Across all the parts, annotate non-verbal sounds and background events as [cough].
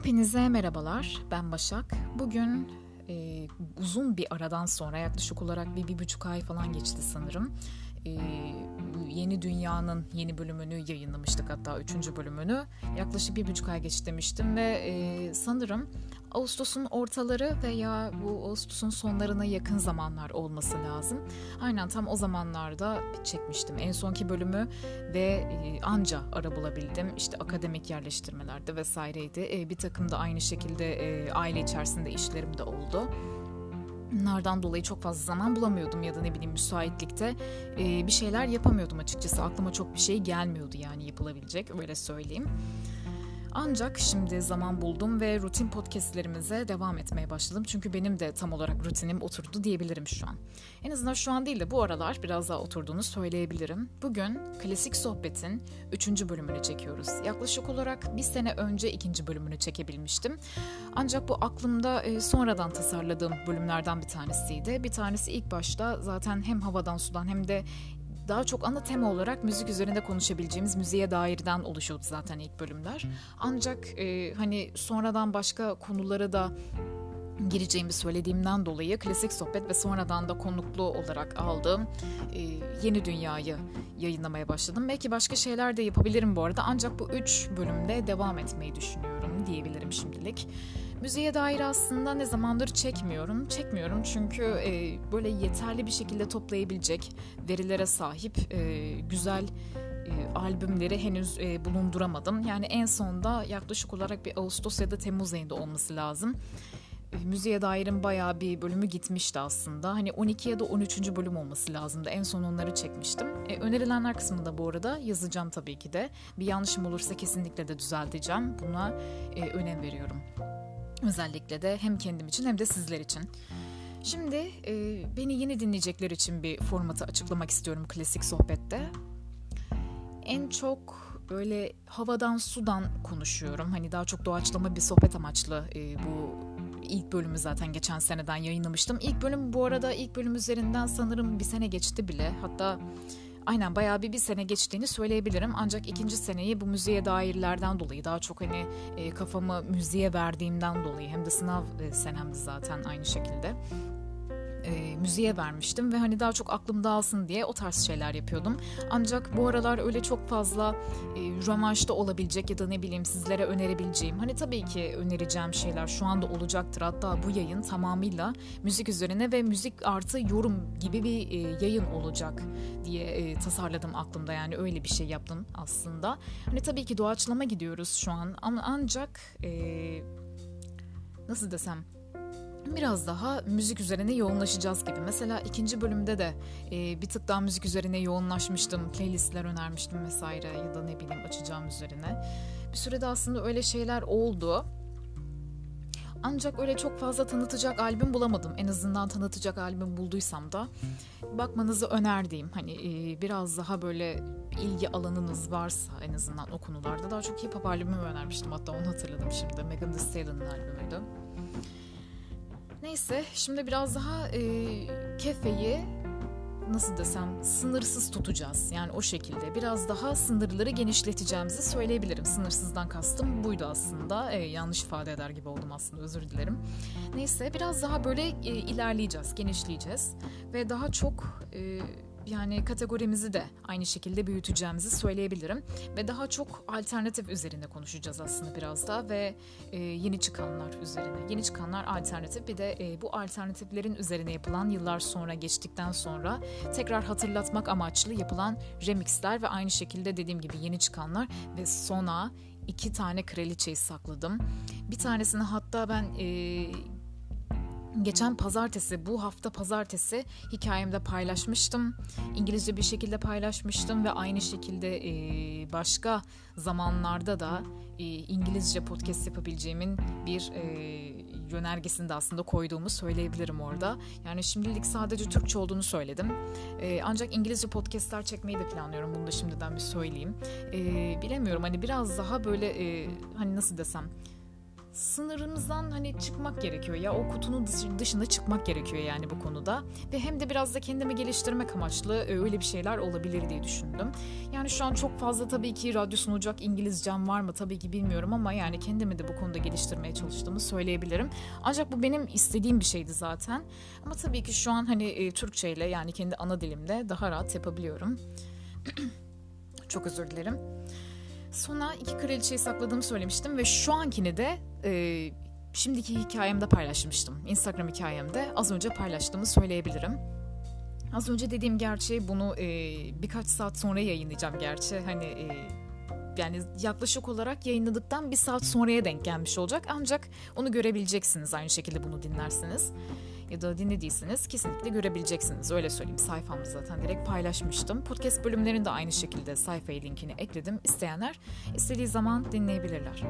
Hepinize merhabalar, ben Başak. Bugün e, uzun bir aradan sonra yaklaşık olarak bir, bir buçuk ay falan geçti sanırım. E, yeni Dünya'nın yeni bölümünü yayınlamıştık hatta üçüncü bölümünü. Yaklaşık bir buçuk ay geçti demiştim ve e, sanırım Ağustos'un ortaları veya bu Ağustos'un sonlarına yakın zamanlar olması lazım. Aynen tam o zamanlarda çekmiştim en sonki bölümü ve e, anca ara bulabildim. İşte akademik yerleştirmelerde vesaireydi. E, bir takım da aynı şekilde e, aile içerisinde işlerim de oldu. Bunlardan dolayı çok fazla zaman bulamıyordum ya da ne bileyim müsaitlikte bir şeyler yapamıyordum açıkçası. Aklıma çok bir şey gelmiyordu yani yapılabilecek öyle söyleyeyim. Ancak şimdi zaman buldum ve rutin podcastlerimize devam etmeye başladım. Çünkü benim de tam olarak rutinim oturdu diyebilirim şu an. En azından şu an değil de bu aralar biraz daha oturduğunu söyleyebilirim. Bugün Klasik Sohbet'in 3. bölümünü çekiyoruz. Yaklaşık olarak bir sene önce ikinci bölümünü çekebilmiştim. Ancak bu aklımda e, sonradan tasarladığım bölümlerden bir tanesiydi. Bir tanesi ilk başta zaten hem havadan sudan hem de daha çok ana tema olarak müzik üzerinde konuşabileceğimiz müziğe dairden oluşuyordu zaten ilk bölümler. Ancak e, hani sonradan başka konulara da gireceğimi söylediğimden dolayı klasik sohbet ve sonradan da konuklu olarak aldığım e, Yeni Dünya'yı yayınlamaya başladım. Belki başka şeyler de yapabilirim bu arada ancak bu üç bölümde devam etmeyi düşünüyorum diyebilirim şimdilik. Müziğe dair aslında ne zamandır çekmiyorum. Çekmiyorum çünkü e, böyle yeterli bir şekilde toplayabilecek verilere sahip e, güzel e, albümleri henüz e, bulunduramadım. Yani en sonda yaklaşık olarak bir Ağustos ya da Temmuz ayında olması lazım. E, müziğe dairin bayağı bir bölümü gitmişti aslında. Hani 12 ya da 13. bölüm olması lazımdı. En son onları çekmiştim. E, önerilenler kısmında bu arada yazacağım tabii ki de. Bir yanlışım olursa kesinlikle de düzelteceğim. Buna e, önem veriyorum. Özellikle de hem kendim için hem de sizler için. Şimdi e, beni yeni dinleyecekler için bir formatı açıklamak istiyorum klasik sohbette. En çok böyle havadan sudan konuşuyorum. Hani daha çok doğaçlama bir sohbet amaçlı e, bu ilk bölümü zaten geçen seneden yayınlamıştım. İlk bölüm bu arada ilk bölüm üzerinden sanırım bir sene geçti bile. Hatta aynen bayağı bir bir sene geçtiğini söyleyebilirim. Ancak ikinci seneyi bu müziğe dairlerden dolayı daha çok hani e, kafamı müziğe verdiğimden dolayı hem de sınav e, senemdi zaten aynı şekilde e, müziğe vermiştim ve hani daha çok aklım dağılsın diye o tarz şeyler yapıyordum. Ancak bu aralar öyle çok fazla e, romanşta olabilecek ya da ne bileyim sizlere önerebileceğim hani tabii ki önereceğim şeyler şu anda olacaktır. Hatta bu yayın tamamıyla müzik üzerine ve müzik artı yorum gibi bir e, yayın olacak diye e, tasarladım aklımda yani öyle bir şey yaptım aslında. Hani tabii ki doğaçlama gidiyoruz şu an ama ancak e, nasıl desem biraz daha müzik üzerine yoğunlaşacağız gibi. Mesela ikinci bölümde de e, bir tık daha müzik üzerine yoğunlaşmıştım. Playlistler önermiştim vesaire ya da ne bileyim açacağım üzerine. Bir sürede aslında öyle şeyler oldu. Ancak öyle çok fazla tanıtacak albüm bulamadım. En azından tanıtacak albüm bulduysam da bakmanızı önerdiğim hani e, biraz daha böyle ilgi alanınız varsa en azından o konularda daha çok hip hop albümü önermiştim. Hatta onu hatırladım şimdi. Megan Thee Stallion'ın albümüydü. Neyse şimdi biraz daha e, kefeyi nasıl desem sınırsız tutacağız. Yani o şekilde biraz daha sınırları genişleteceğimizi söyleyebilirim. Sınırsızdan kastım buydu aslında. E, yanlış ifade eder gibi oldum aslında özür dilerim. Neyse biraz daha böyle e, ilerleyeceğiz, genişleyeceğiz ve daha çok e, yani kategorimizi de aynı şekilde büyüteceğimizi söyleyebilirim. Ve daha çok alternatif üzerinde konuşacağız aslında biraz da ve e, yeni çıkanlar üzerine. Yeni çıkanlar alternatif bir de e, bu alternatiflerin üzerine yapılan yıllar sonra geçtikten sonra tekrar hatırlatmak amaçlı yapılan remixler ve aynı şekilde dediğim gibi yeni çıkanlar ve sona iki tane kraliçeyi sakladım. Bir tanesini hatta ben e, Geçen pazartesi, bu hafta pazartesi hikayemde paylaşmıştım. İngilizce bir şekilde paylaşmıştım ve aynı şekilde e, başka zamanlarda da e, İngilizce podcast yapabileceğimin bir e, yönergesini de aslında koyduğumu söyleyebilirim orada. Yani şimdilik sadece Türkçe olduğunu söyledim. E, ancak İngilizce podcastler çekmeyi de planlıyorum. Bunu da şimdiden bir söyleyeyim. E, bilemiyorum hani biraz daha böyle e, hani nasıl desem sınırımızdan hani çıkmak gerekiyor ya o kutunun dışında çıkmak gerekiyor yani bu konuda ve hem de biraz da kendimi geliştirmek amaçlı e, öyle bir şeyler olabilir diye düşündüm. Yani şu an çok fazla tabii ki radyo sunacak İngilizcem var mı tabii ki bilmiyorum ama yani kendimi de bu konuda geliştirmeye çalıştığımı söyleyebilirim. Ancak bu benim istediğim bir şeydi zaten. Ama tabii ki şu an hani e, Türkçe ile yani kendi ana dilimde daha rahat yapabiliyorum. [clears throat] çok özür dilerim. Sona iki kraliçeyi sakladığımı söylemiştim ve şu ankini de e, şimdiki hikayemde paylaşmıştım. Instagram hikayemde az önce paylaştığımı söyleyebilirim. Az önce dediğim gerçeği bunu e, birkaç saat sonra yayınlayacağım gerçi. Hani e, yani yaklaşık olarak yayınladıktan bir saat sonraya denk gelmiş olacak. Ancak onu görebileceksiniz aynı şekilde bunu dinlersiniz ya da dinlediyseniz kesinlikle görebileceksiniz. Öyle söyleyeyim sayfamda zaten direkt paylaşmıştım. Podcast bölümlerini de aynı şekilde sayfaya linkini ekledim. İsteyenler istediği zaman dinleyebilirler.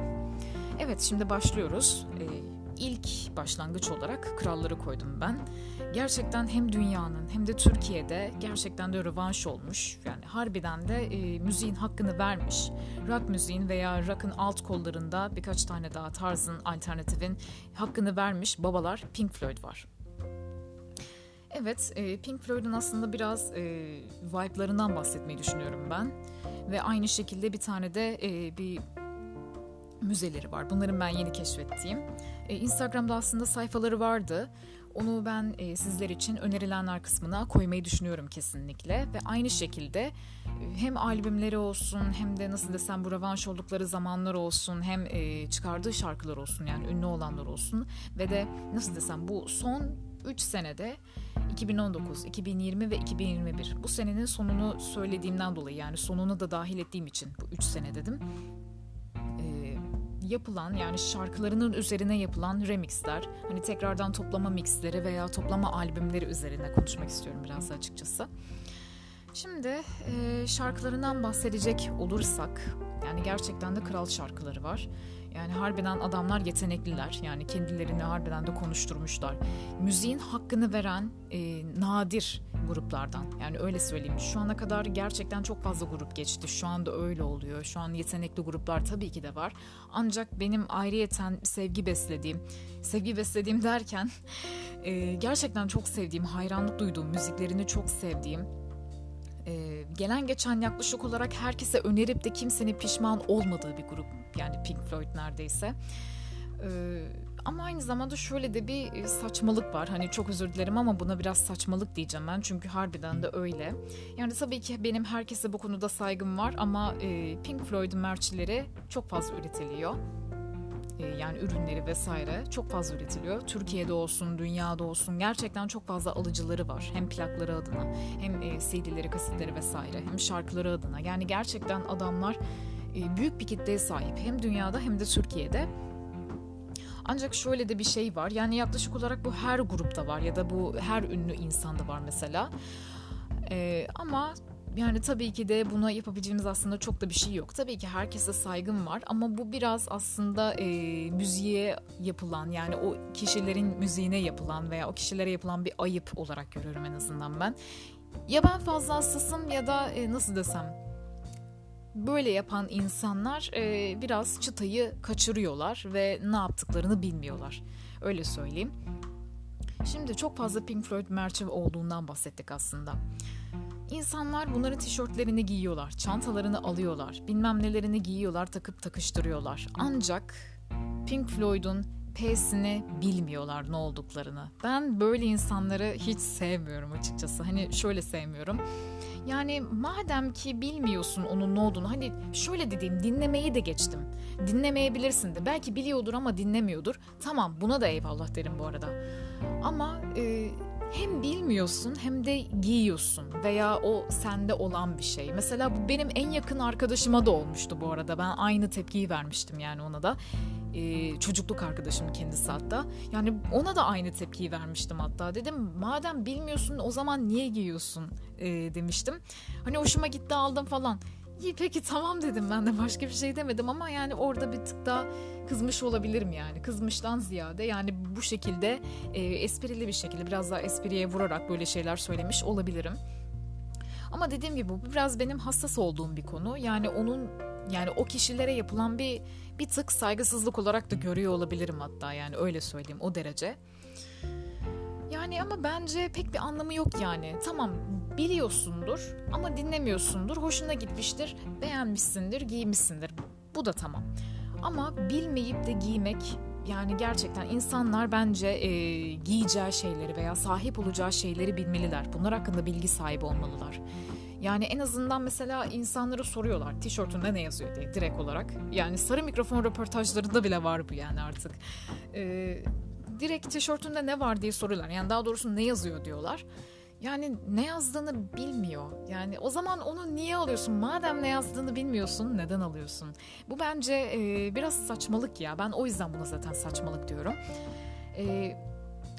Evet şimdi başlıyoruz. Ee, ilk başlangıç olarak kralları koydum ben. Gerçekten hem dünyanın hem de Türkiye'de gerçekten de rövanş olmuş. Yani harbiden de e, müziğin hakkını vermiş. Rock müziğin veya rock'ın alt kollarında birkaç tane daha tarzın, alternatifin hakkını vermiş babalar Pink Floyd var. Evet, e, Pink Floyd'un aslında biraz e, vibe'larından bahsetmeyi düşünüyorum ben. Ve aynı şekilde bir tane de e, bir müzeleri var. Bunların ben yeni keşfettiğim. Instagram'da aslında sayfaları vardı. Onu ben e, sizler için önerilenler kısmına koymayı düşünüyorum kesinlikle. Ve aynı şekilde hem albümleri olsun hem de nasıl desem bu revanş oldukları zamanlar olsun hem e, çıkardığı şarkılar olsun yani ünlü olanlar olsun ve de nasıl desem bu son 3 senede 2019, 2020 ve 2021 bu senenin sonunu söylediğimden dolayı yani sonunu da dahil ettiğim için bu 3 sene dedim. Ee, yapılan yani şarkılarının üzerine yapılan remixler hani tekrardan toplama mixleri veya toplama albümleri üzerine konuşmak istiyorum biraz açıkçası. Şimdi e, şarkılarından bahsedecek olursak yani gerçekten de kral şarkıları var. Yani harbiden adamlar yetenekliler. Yani kendilerini harbiden de konuşturmuşlar. Müziğin hakkını veren e, nadir gruplardan. Yani öyle söyleyeyim. Şu ana kadar gerçekten çok fazla grup geçti. Şu anda öyle oluyor. Şu an yetenekli gruplar tabii ki de var. Ancak benim ayrıyeten sevgi beslediğim, sevgi beslediğim derken [laughs] e, gerçekten çok sevdiğim, hayranlık duyduğum, müziklerini çok sevdiğim e, gelen geçen yaklaşık olarak herkese önerip de kimsenin pişman olmadığı bir grup. Yani Pink Floyd neredeyse. E, ama aynı zamanda şöyle de bir saçmalık var. Hani çok özür dilerim ama buna biraz saçmalık diyeceğim ben. Çünkü harbiden de öyle. Yani tabii ki benim herkese bu konuda saygım var ama e, Pink Floyd'un merçleri çok fazla üretiliyor. E, yani ürünleri vesaire çok fazla üretiliyor. Türkiye'de olsun, dünyada olsun gerçekten çok fazla alıcıları var. Hem plakları adına, hem e, CD'leri, kasetleri vesaire, hem şarkıları adına. Yani gerçekten adamlar e, büyük bir kitleye sahip. Hem dünyada hem de Türkiye'de. Ancak şöyle de bir şey var. Yani yaklaşık olarak bu her grupta var ya da bu her ünlü insanda var mesela. Ee, ama yani tabii ki de buna yapabileceğimiz aslında çok da bir şey yok. Tabii ki herkese saygım var ama bu biraz aslında e, müziğe yapılan yani o kişilerin müziğine yapılan veya o kişilere yapılan bir ayıp olarak görüyorum en azından ben. Ya ben fazla hassasım ya da e, nasıl desem böyle yapan insanlar e, biraz çıtayı kaçırıyorlar ve ne yaptıklarını bilmiyorlar. Öyle söyleyeyim. Şimdi çok fazla Pink Floyd merçev olduğundan bahsettik aslında. İnsanlar bunların tişörtlerini giyiyorlar, çantalarını alıyorlar, bilmem nelerini giyiyorlar, takıp takıştırıyorlar. Ancak Pink Floyd'un P'sini bilmiyorlar ne olduklarını. Ben böyle insanları hiç sevmiyorum açıkçası. Hani şöyle sevmiyorum. Yani madem ki bilmiyorsun onun ne olduğunu hani şöyle dediğim dinlemeyi de geçtim. Dinlemeyebilirsin de. Belki biliyordur ama dinlemiyordur. Tamam buna da eyvallah derim bu arada. Ama e, hem bilmiyorsun hem de giyiyorsun veya o sende olan bir şey. Mesela bu benim en yakın arkadaşıma da olmuştu bu arada. Ben aynı tepkiyi vermiştim yani ona da. Ee, çocukluk arkadaşım kendisi hatta. Yani ona da aynı tepkiyi vermiştim hatta. Dedim madem bilmiyorsun o zaman niye giyiyorsun ee, demiştim. Hani hoşuma gitti aldım falan. İyi peki tamam dedim ben de başka bir şey demedim ama yani orada bir tık daha kızmış olabilirim yani. Kızmıştan ziyade yani bu şekilde e, esprili bir şekilde biraz daha espriye vurarak böyle şeyler söylemiş olabilirim. Ama dediğim gibi bu biraz benim hassas olduğum bir konu. Yani onun Yani o kişilere yapılan bir bir tık saygısızlık olarak da görüyor olabilirim hatta yani öyle söyleyeyim o derece. Yani ama bence pek bir anlamı yok yani. Tamam biliyorsundur ama dinlemiyorsundur. Hoşuna gitmiştir, beğenmişsindir, giymişsindir. Bu da tamam. Ama bilmeyip de giymek yani gerçekten insanlar bence e, giyeceği şeyleri veya sahip olacağı şeyleri bilmeliler. Bunlar hakkında bilgi sahibi olmalılar. Yani en azından mesela insanlara soruyorlar tişörtünde ne yazıyor diye direkt olarak. Yani sarı mikrofon röportajlarında bile var bu yani artık. Ee, direkt tişörtünde ne var diye soruyorlar. Yani daha doğrusu ne yazıyor diyorlar. Yani ne yazdığını bilmiyor. Yani o zaman onu niye alıyorsun? Madem ne yazdığını bilmiyorsun neden alıyorsun? Bu bence e, biraz saçmalık ya. Ben o yüzden buna zaten saçmalık diyorum. E,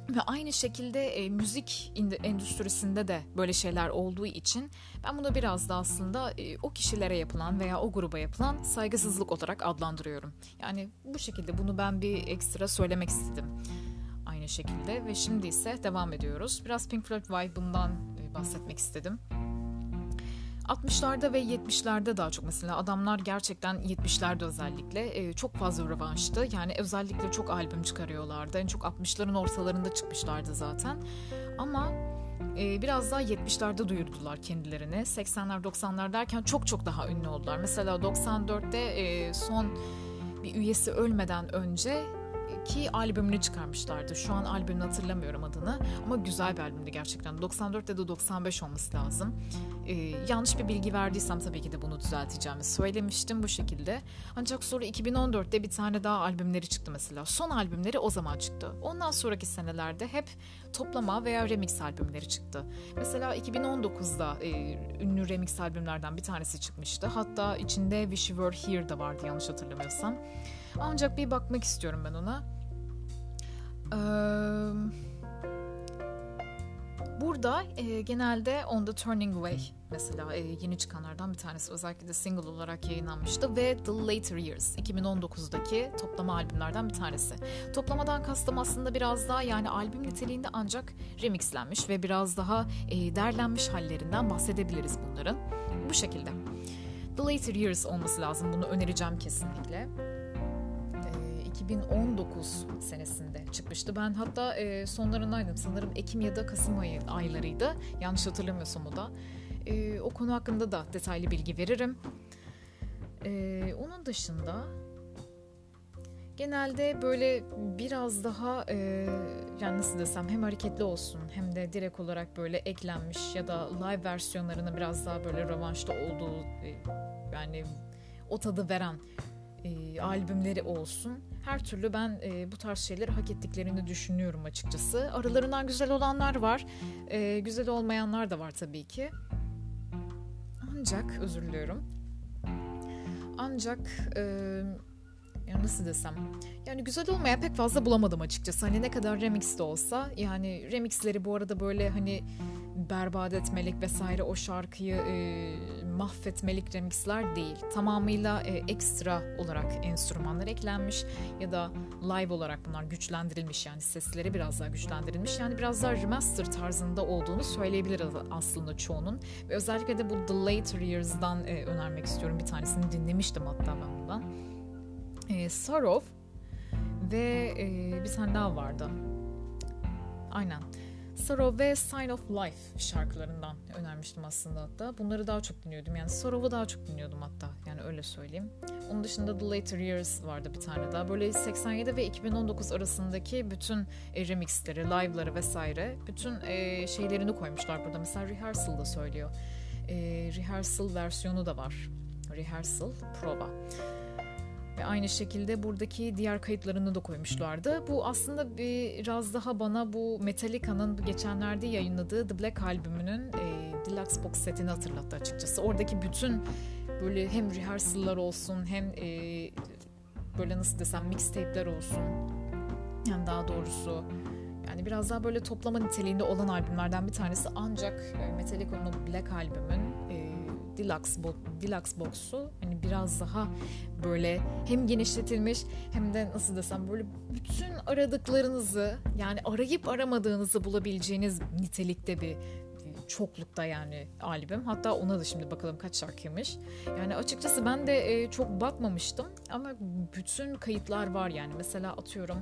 ve aynı şekilde e, müzik endüstrisinde de böyle şeyler olduğu için ben bunu biraz da aslında e, o kişilere yapılan veya o gruba yapılan saygısızlık olarak adlandırıyorum. Yani bu şekilde bunu ben bir ekstra söylemek istedim aynı şekilde ve şimdi ise devam ediyoruz. Biraz Pink Floyd vibe'ından e, bahsetmek istedim. 60'larda ve 70'lerde daha çok mesela adamlar gerçekten 70'lerde özellikle e, çok fazla rövanştı. Yani özellikle çok albüm çıkarıyorlardı. En çok 60'ların ortalarında çıkmışlardı zaten. Ama e, biraz daha 70'lerde duyurdular kendilerini. 80'ler 90'lar derken çok çok daha ünlü oldular. Mesela 94'te e, son bir üyesi ölmeden önce ki albümünü çıkarmışlardı. Şu an albümünü hatırlamıyorum adını ama güzel bir albümdü gerçekten. 94 ya da 95 olması lazım. Ee, yanlış bir bilgi verdiysem tabii ki de bunu düzelteceğimi söylemiştim bu şekilde. Ancak sonra 2014'te bir tane daha albümleri çıktı mesela. Son albümleri o zaman çıktı. Ondan sonraki senelerde hep toplama veya remix albümleri çıktı. Mesela 2019'da e, ünlü remix albümlerden bir tanesi çıkmıştı. Hatta içinde Wish You Were Here de vardı yanlış hatırlamıyorsam. Ancak bir bakmak istiyorum ben ona. Ee, burada e, genelde On The Turning Way mesela e, yeni çıkanlardan bir tanesi özellikle de single olarak yayınlanmıştı ve The Later Years 2019'daki toplama albümlerden bir tanesi. Toplamadan kastım aslında biraz daha yani albüm niteliğinde ancak remixlenmiş ve biraz daha e, derlenmiş hallerinden bahsedebiliriz bunların. Bu şekilde. The Later Years olması lazım bunu önereceğim kesinlikle. 2019 senesinde çıkmıştı. Ben hatta e, sonlarındaydım. Sanırım Ekim ya da Kasım ayı aylarıydı. Yanlış hatırlamıyorsam o da. E, o konu hakkında da detaylı bilgi veririm. E, onun dışında genelde böyle biraz daha e, yani nasıl desem hem hareketli olsun hem de direkt olarak böyle eklenmiş ya da live versiyonlarını biraz daha böyle rövanşta olduğu e, yani o tadı veren e, albümleri olsun. Her türlü ben e, bu tarz şeyleri hak ettiklerini düşünüyorum açıkçası. Aralarından güzel olanlar var, e, güzel olmayanlar da var tabii ki. Ancak özür diliyorum. Ancak e, ya nasıl desem yani güzel olmaya pek fazla bulamadım açıkçası. Hani ne kadar remix de olsa yani remixleri bu arada böyle hani berbat etmelik vesaire o şarkıyı e, mahvetmelik remixler değil. Tamamıyla e, ekstra olarak enstrümanlar eklenmiş ya da live olarak bunlar güçlendirilmiş yani sesleri biraz daha güçlendirilmiş. Yani biraz daha remaster tarzında olduğunu söyleyebiliriz aslında çoğunun. Ve özellikle de bu The Later Years'dan e, önermek istiyorum. Bir tanesini dinlemiştim hatta ben bundan. E, Sorrow ve e, bir tane daha vardı. Aynen. Sorrow ve Sign of Life şarkılarından önermiştim aslında hatta. Bunları daha çok dinliyordum. Yani Sorrow'u daha çok dinliyordum hatta. Yani öyle söyleyeyim. Onun dışında The Later Years vardı bir tane daha. Böyle 87 ve 2019 arasındaki bütün e, remixleri, live'ları vesaire bütün e, şeylerini koymuşlar burada. Mesela Rehearsal'da söylüyor. E, rehearsal versiyonu da var. Rehearsal, prova. Ve aynı şekilde buradaki diğer kayıtlarını da koymuşlardı. Bu aslında biraz daha bana bu Metallica'nın geçenlerde yayınladığı The Black albümünün e, Deluxe Box setini hatırlattı açıkçası. Oradaki bütün böyle hem rehearsal'lar olsun hem e, böyle nasıl desem mixtape'ler olsun. Yani daha doğrusu yani biraz daha böyle toplama niteliğinde olan albümlerden bir tanesi ancak e, Metallica'nın Black albümün Deluxe, bo Deluxe Box'u hani biraz daha böyle hem genişletilmiş hem de nasıl desem böyle bütün aradıklarınızı yani arayıp aramadığınızı bulabileceğiniz nitelikte bir çoklukta yani albüm. Hatta ona da şimdi bakalım kaç şarkıymış. Yani açıkçası ben de e, çok bakmamıştım ama bütün kayıtlar var yani. Mesela atıyorum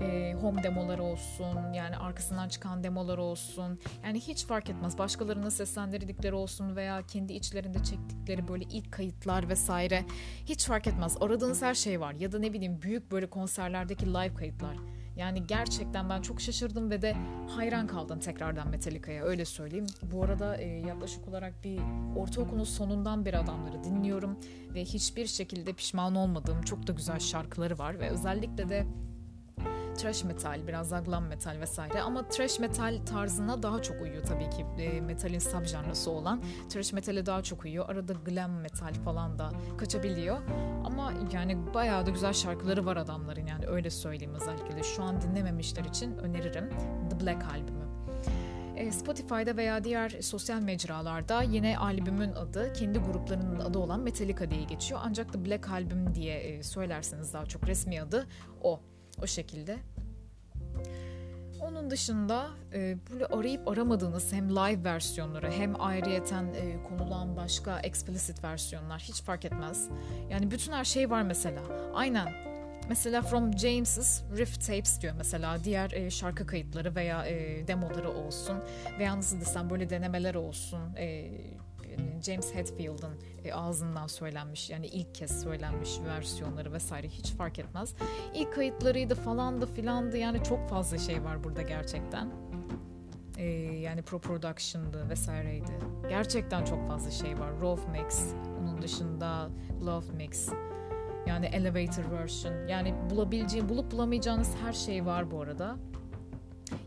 e, home demoları olsun yani arkasından çıkan demolar olsun. Yani hiç fark etmez. Başkalarının seslendirdikleri olsun veya kendi içlerinde çektikleri böyle ilk kayıtlar vesaire. Hiç fark etmez. Aradığınız her şey var. Ya da ne bileyim büyük böyle konserlerdeki live kayıtlar. Yani gerçekten ben çok şaşırdım ve de hayran kaldım tekrardan Metallica'ya öyle söyleyeyim. Bu arada e, yaklaşık olarak bir ortaokulun sonundan beri adamları dinliyorum ve hiçbir şekilde pişman olmadığım çok da güzel şarkıları var ve özellikle de trash metal, biraz da glam metal vesaire ama trash metal tarzına daha çok uyuyor tabii ki e, metalin subjanrası olan. Trash metale daha çok uyuyor. Arada glam metal falan da kaçabiliyor. Ama yani bayağı da güzel şarkıları var adamların yani öyle söyleyeyim özellikle. Şu an dinlememişler için öneririm The Black albümü. E, Spotify'da veya diğer sosyal mecralarda yine albümün adı kendi gruplarının adı olan Metallica diye geçiyor. Ancak The Black Album diye e, söylerseniz daha çok resmi adı o. O şekilde. Onun dışında e, böyle arayıp aramadığınız hem live versiyonları hem ayrıyeten e, konulan başka explicit versiyonlar hiç fark etmez. Yani bütün her şey var mesela. Aynen. Mesela From James's Riff Tapes diyor mesela diğer e, şarkı kayıtları veya e, demoları olsun veya nasıl desem böyle denemeler olsun e, James Hetfield'ın e, ağzından söylenmiş yani ilk kez söylenmiş versiyonları vesaire hiç fark etmez. İlk kayıtlarıydı falandı filandı yani çok fazla şey var burada gerçekten. E, yani pro production'dı vesaireydi. Gerçekten çok fazla şey var. Raw Mix, onun dışında Love Mix, yani Elevator Version. Yani bulabileceğin, bulup bulamayacağınız her şey var bu arada.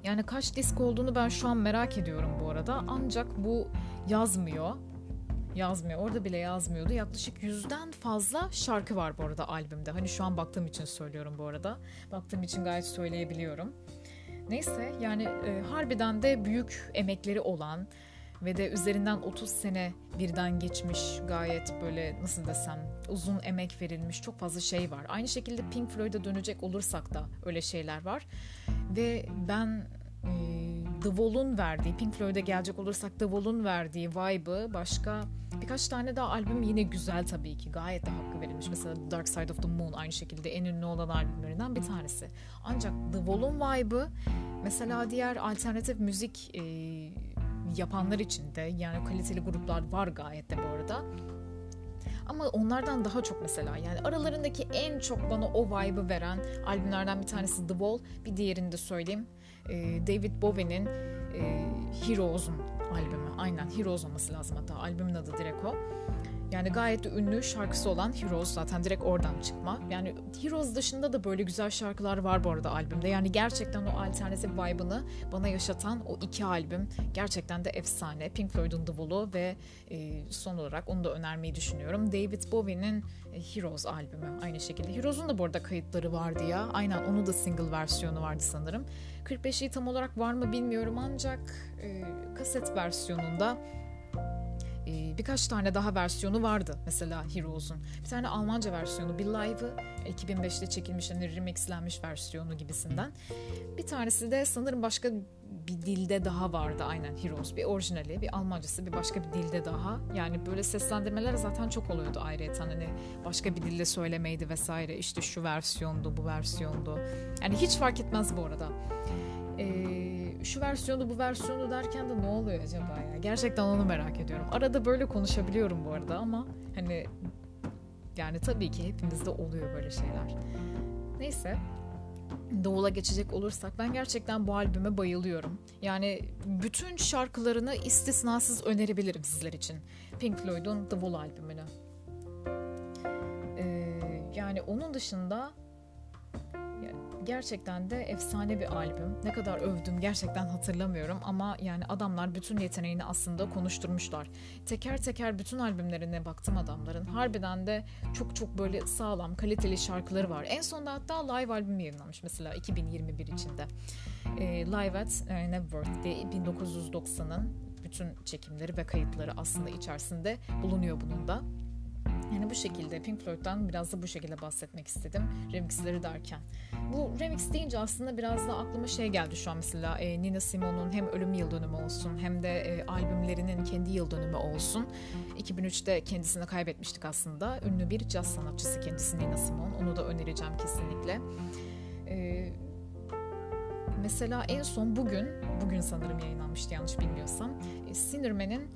Yani kaç disk olduğunu ben şu an merak ediyorum bu arada. Ancak bu yazmıyor yazmıyor. Orada bile yazmıyordu. Yaklaşık yüzden fazla şarkı var bu arada albümde. Hani şu an baktığım için söylüyorum bu arada. Baktığım için gayet söyleyebiliyorum. Neyse yani e, harbiden de büyük emekleri olan ve de üzerinden 30 sene birden geçmiş gayet böyle nasıl desem uzun emek verilmiş çok fazla şey var. Aynı şekilde Pink Floyd'a dönecek olursak da öyle şeyler var. Ve ben e, The Wall'un verdiği, Pink Floyd'a gelecek olursak The Wall'un verdiği vibe'ı başka birkaç tane daha albüm yine güzel tabii ki. Gayet de hakkı verilmiş. Mesela Dark Side of the Moon aynı şekilde en ünlü olan albümlerinden bir tanesi. Ancak The Wall'un vibe'ı mesela diğer alternatif müzik e, yapanlar için de yani kaliteli gruplar var gayet de bu arada. Ama onlardan daha çok mesela yani aralarındaki en çok bana o vibe'ı veren albümlerden bir tanesi The Wall. Bir diğerini de söyleyeyim. David Bowie'nin Heroes'un albümü. Aynen Heroes olması lazım hatta albümün adı direkt o. Yani gayet de ünlü şarkısı olan Heroes zaten direkt oradan çıkma. Yani Heroes dışında da böyle güzel şarkılar var bu arada albümde. Yani gerçekten o alternatif vibe'ını bana yaşatan o iki albüm gerçekten de efsane. Pink Floyd'un The Wall'u ve e, son olarak onu da önermeyi düşünüyorum. David Bowie'nin e, Heroes albümü aynı şekilde. Heroes'un da bu arada kayıtları vardı ya. Aynen onu da single versiyonu vardı sanırım. 45'i tam olarak var mı bilmiyorum ancak e, kaset versiyonunda e, birkaç tane daha versiyonu vardı mesela Heroes'un. Bir tane Almanca versiyonu bir live'ı 2005'te çekilmiş hani remixlenmiş versiyonu gibisinden. Bir tanesi de sanırım başka bir dilde daha vardı aynen Heroes. Bir orijinali, bir Almancası, bir başka bir dilde daha. Yani böyle seslendirmeler zaten çok oluyordu ayrıyeten. Hani başka bir dilde söylemeydi vesaire. İşte şu versiyondu, bu versiyondu. Yani hiç fark etmez bu arada. Ee, şu versiyonu bu versiyonu derken de ne oluyor acaba ya? Gerçekten onu merak ediyorum. Arada böyle konuşabiliyorum bu arada ama hani yani tabii ki hepimizde oluyor böyle şeyler. Neyse Doğul'a geçecek olursak ben gerçekten bu albüme bayılıyorum. Yani bütün şarkılarını istisnasız önerebilirim sizler için. Pink Floyd'un The Wall albümünü. Ee, yani onun dışında gerçekten de efsane bir albüm. Ne kadar övdüm gerçekten hatırlamıyorum ama yani adamlar bütün yeteneğini aslında konuşturmuşlar. Teker teker bütün albümlerine baktım adamların. Harbiden de çok çok böyle sağlam, kaliteli şarkıları var. En sonunda hatta live albüm yayınlamış mesela 2021 içinde. E, live at e, Neverworth diye 1990'ın bütün çekimleri ve kayıtları aslında içerisinde bulunuyor bunun da. Yani bu şekilde Pink Floyd'dan biraz da bu şekilde bahsetmek istedim remixleri derken. Bu remix deyince aslında biraz da aklıma şey geldi şu an mesela e, Nina Simone'un hem ölüm yıl dönümü olsun hem de e, albümlerinin kendi yıl dönümü olsun. 2003'te kendisini kaybetmiştik aslında. Ünlü bir caz sanatçısı kendisi Nina Simone. Onu da önereceğim kesinlikle. E, mesela en son bugün, bugün sanırım yayınlanmıştı yanlış bilmiyorsam. E, Sinnerman'in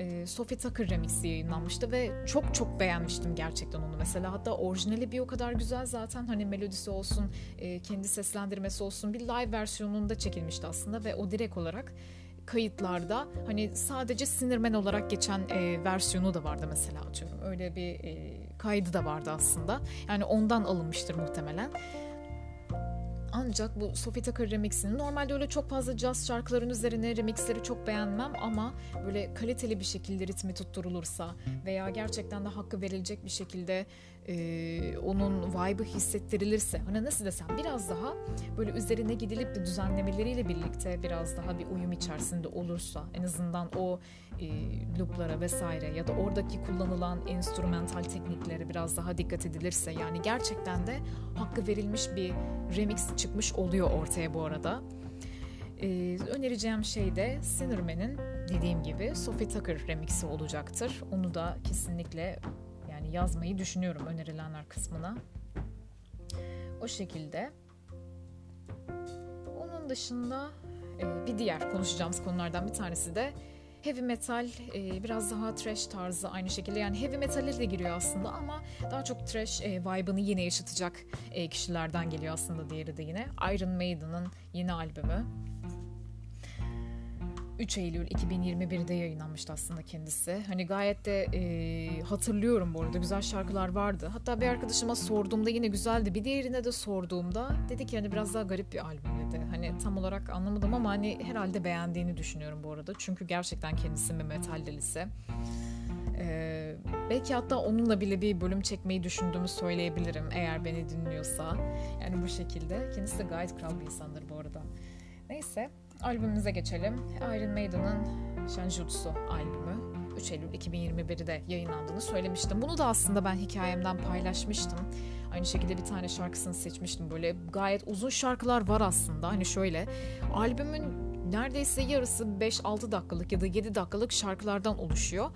e, Sophie Tucker remixi yayınlanmıştı ve çok çok beğenmiştim gerçekten onu mesela. Hatta orijinali bir o kadar güzel zaten hani melodisi olsun, e, kendi seslendirmesi olsun bir live versiyonunda çekilmişti aslında ve o direkt olarak kayıtlarda hani sadece Sinirmen olarak geçen e, versiyonu da vardı mesela atıyorum. Öyle bir e, kaydı da vardı aslında. Yani ondan alınmıştır muhtemelen. Ancak bu Sophie Tucker remixini normalde öyle çok fazla jazz şarkıların üzerine remixleri çok beğenmem ama böyle kaliteli bir şekilde ritmi tutturulursa veya gerçekten de hakkı verilecek bir şekilde e, onun vibe'ı hissettirilirse hani nasıl desem biraz daha böyle üzerine gidilip de düzenlemeleriyle birlikte biraz daha bir uyum içerisinde olursa en azından o e, looplara vesaire ya da oradaki kullanılan enstrümantal tekniklere biraz daha dikkat edilirse yani gerçekten de hakkı verilmiş bir remix çıkmış oluyor ortaya bu arada. Ee, önereceğim şey de Sinnerman'in dediğim gibi Sophie Tucker remixi olacaktır. Onu da kesinlikle yani yazmayı düşünüyorum önerilenler kısmına. O şekilde. Onun dışında e, bir diğer konuşacağımız konulardan bir tanesi de heavy metal e, biraz daha trash tarzı aynı şekilde yani heavy metale de giriyor aslında ama daha çok trash e, vibe'ını yine yaşatacak e, kişilerden geliyor aslında diğeri de yine Iron Maiden'ın yeni albümü 3 Eylül 2021'de yayınlanmıştı aslında kendisi. Hani gayet de e, hatırlıyorum bu arada güzel şarkılar vardı. Hatta bir arkadaşıma sorduğumda yine güzeldi. Bir diğerine de sorduğumda dedi ki hani biraz daha garip bir albüm dedi. Hani tam olarak anlamadım ama hani herhalde beğendiğini düşünüyorum bu arada. Çünkü gerçekten kendisi bir metal delisi. Ee, belki hatta onunla bile bir bölüm çekmeyi düşündüğümü söyleyebilirim eğer beni dinliyorsa. Yani bu şekilde. Kendisi de gayet kral bir insandır bu arada. Neyse albümümüze geçelim. Iron Maiden'ın Shanjutsu albümü. 3 Eylül 2021'de yayınlandığını söylemiştim. Bunu da aslında ben hikayemden paylaşmıştım. Aynı şekilde bir tane şarkısını seçmiştim. Böyle gayet uzun şarkılar var aslında. Hani şöyle albümün neredeyse yarısı 5-6 dakikalık ya da 7 dakikalık şarkılardan oluşuyor.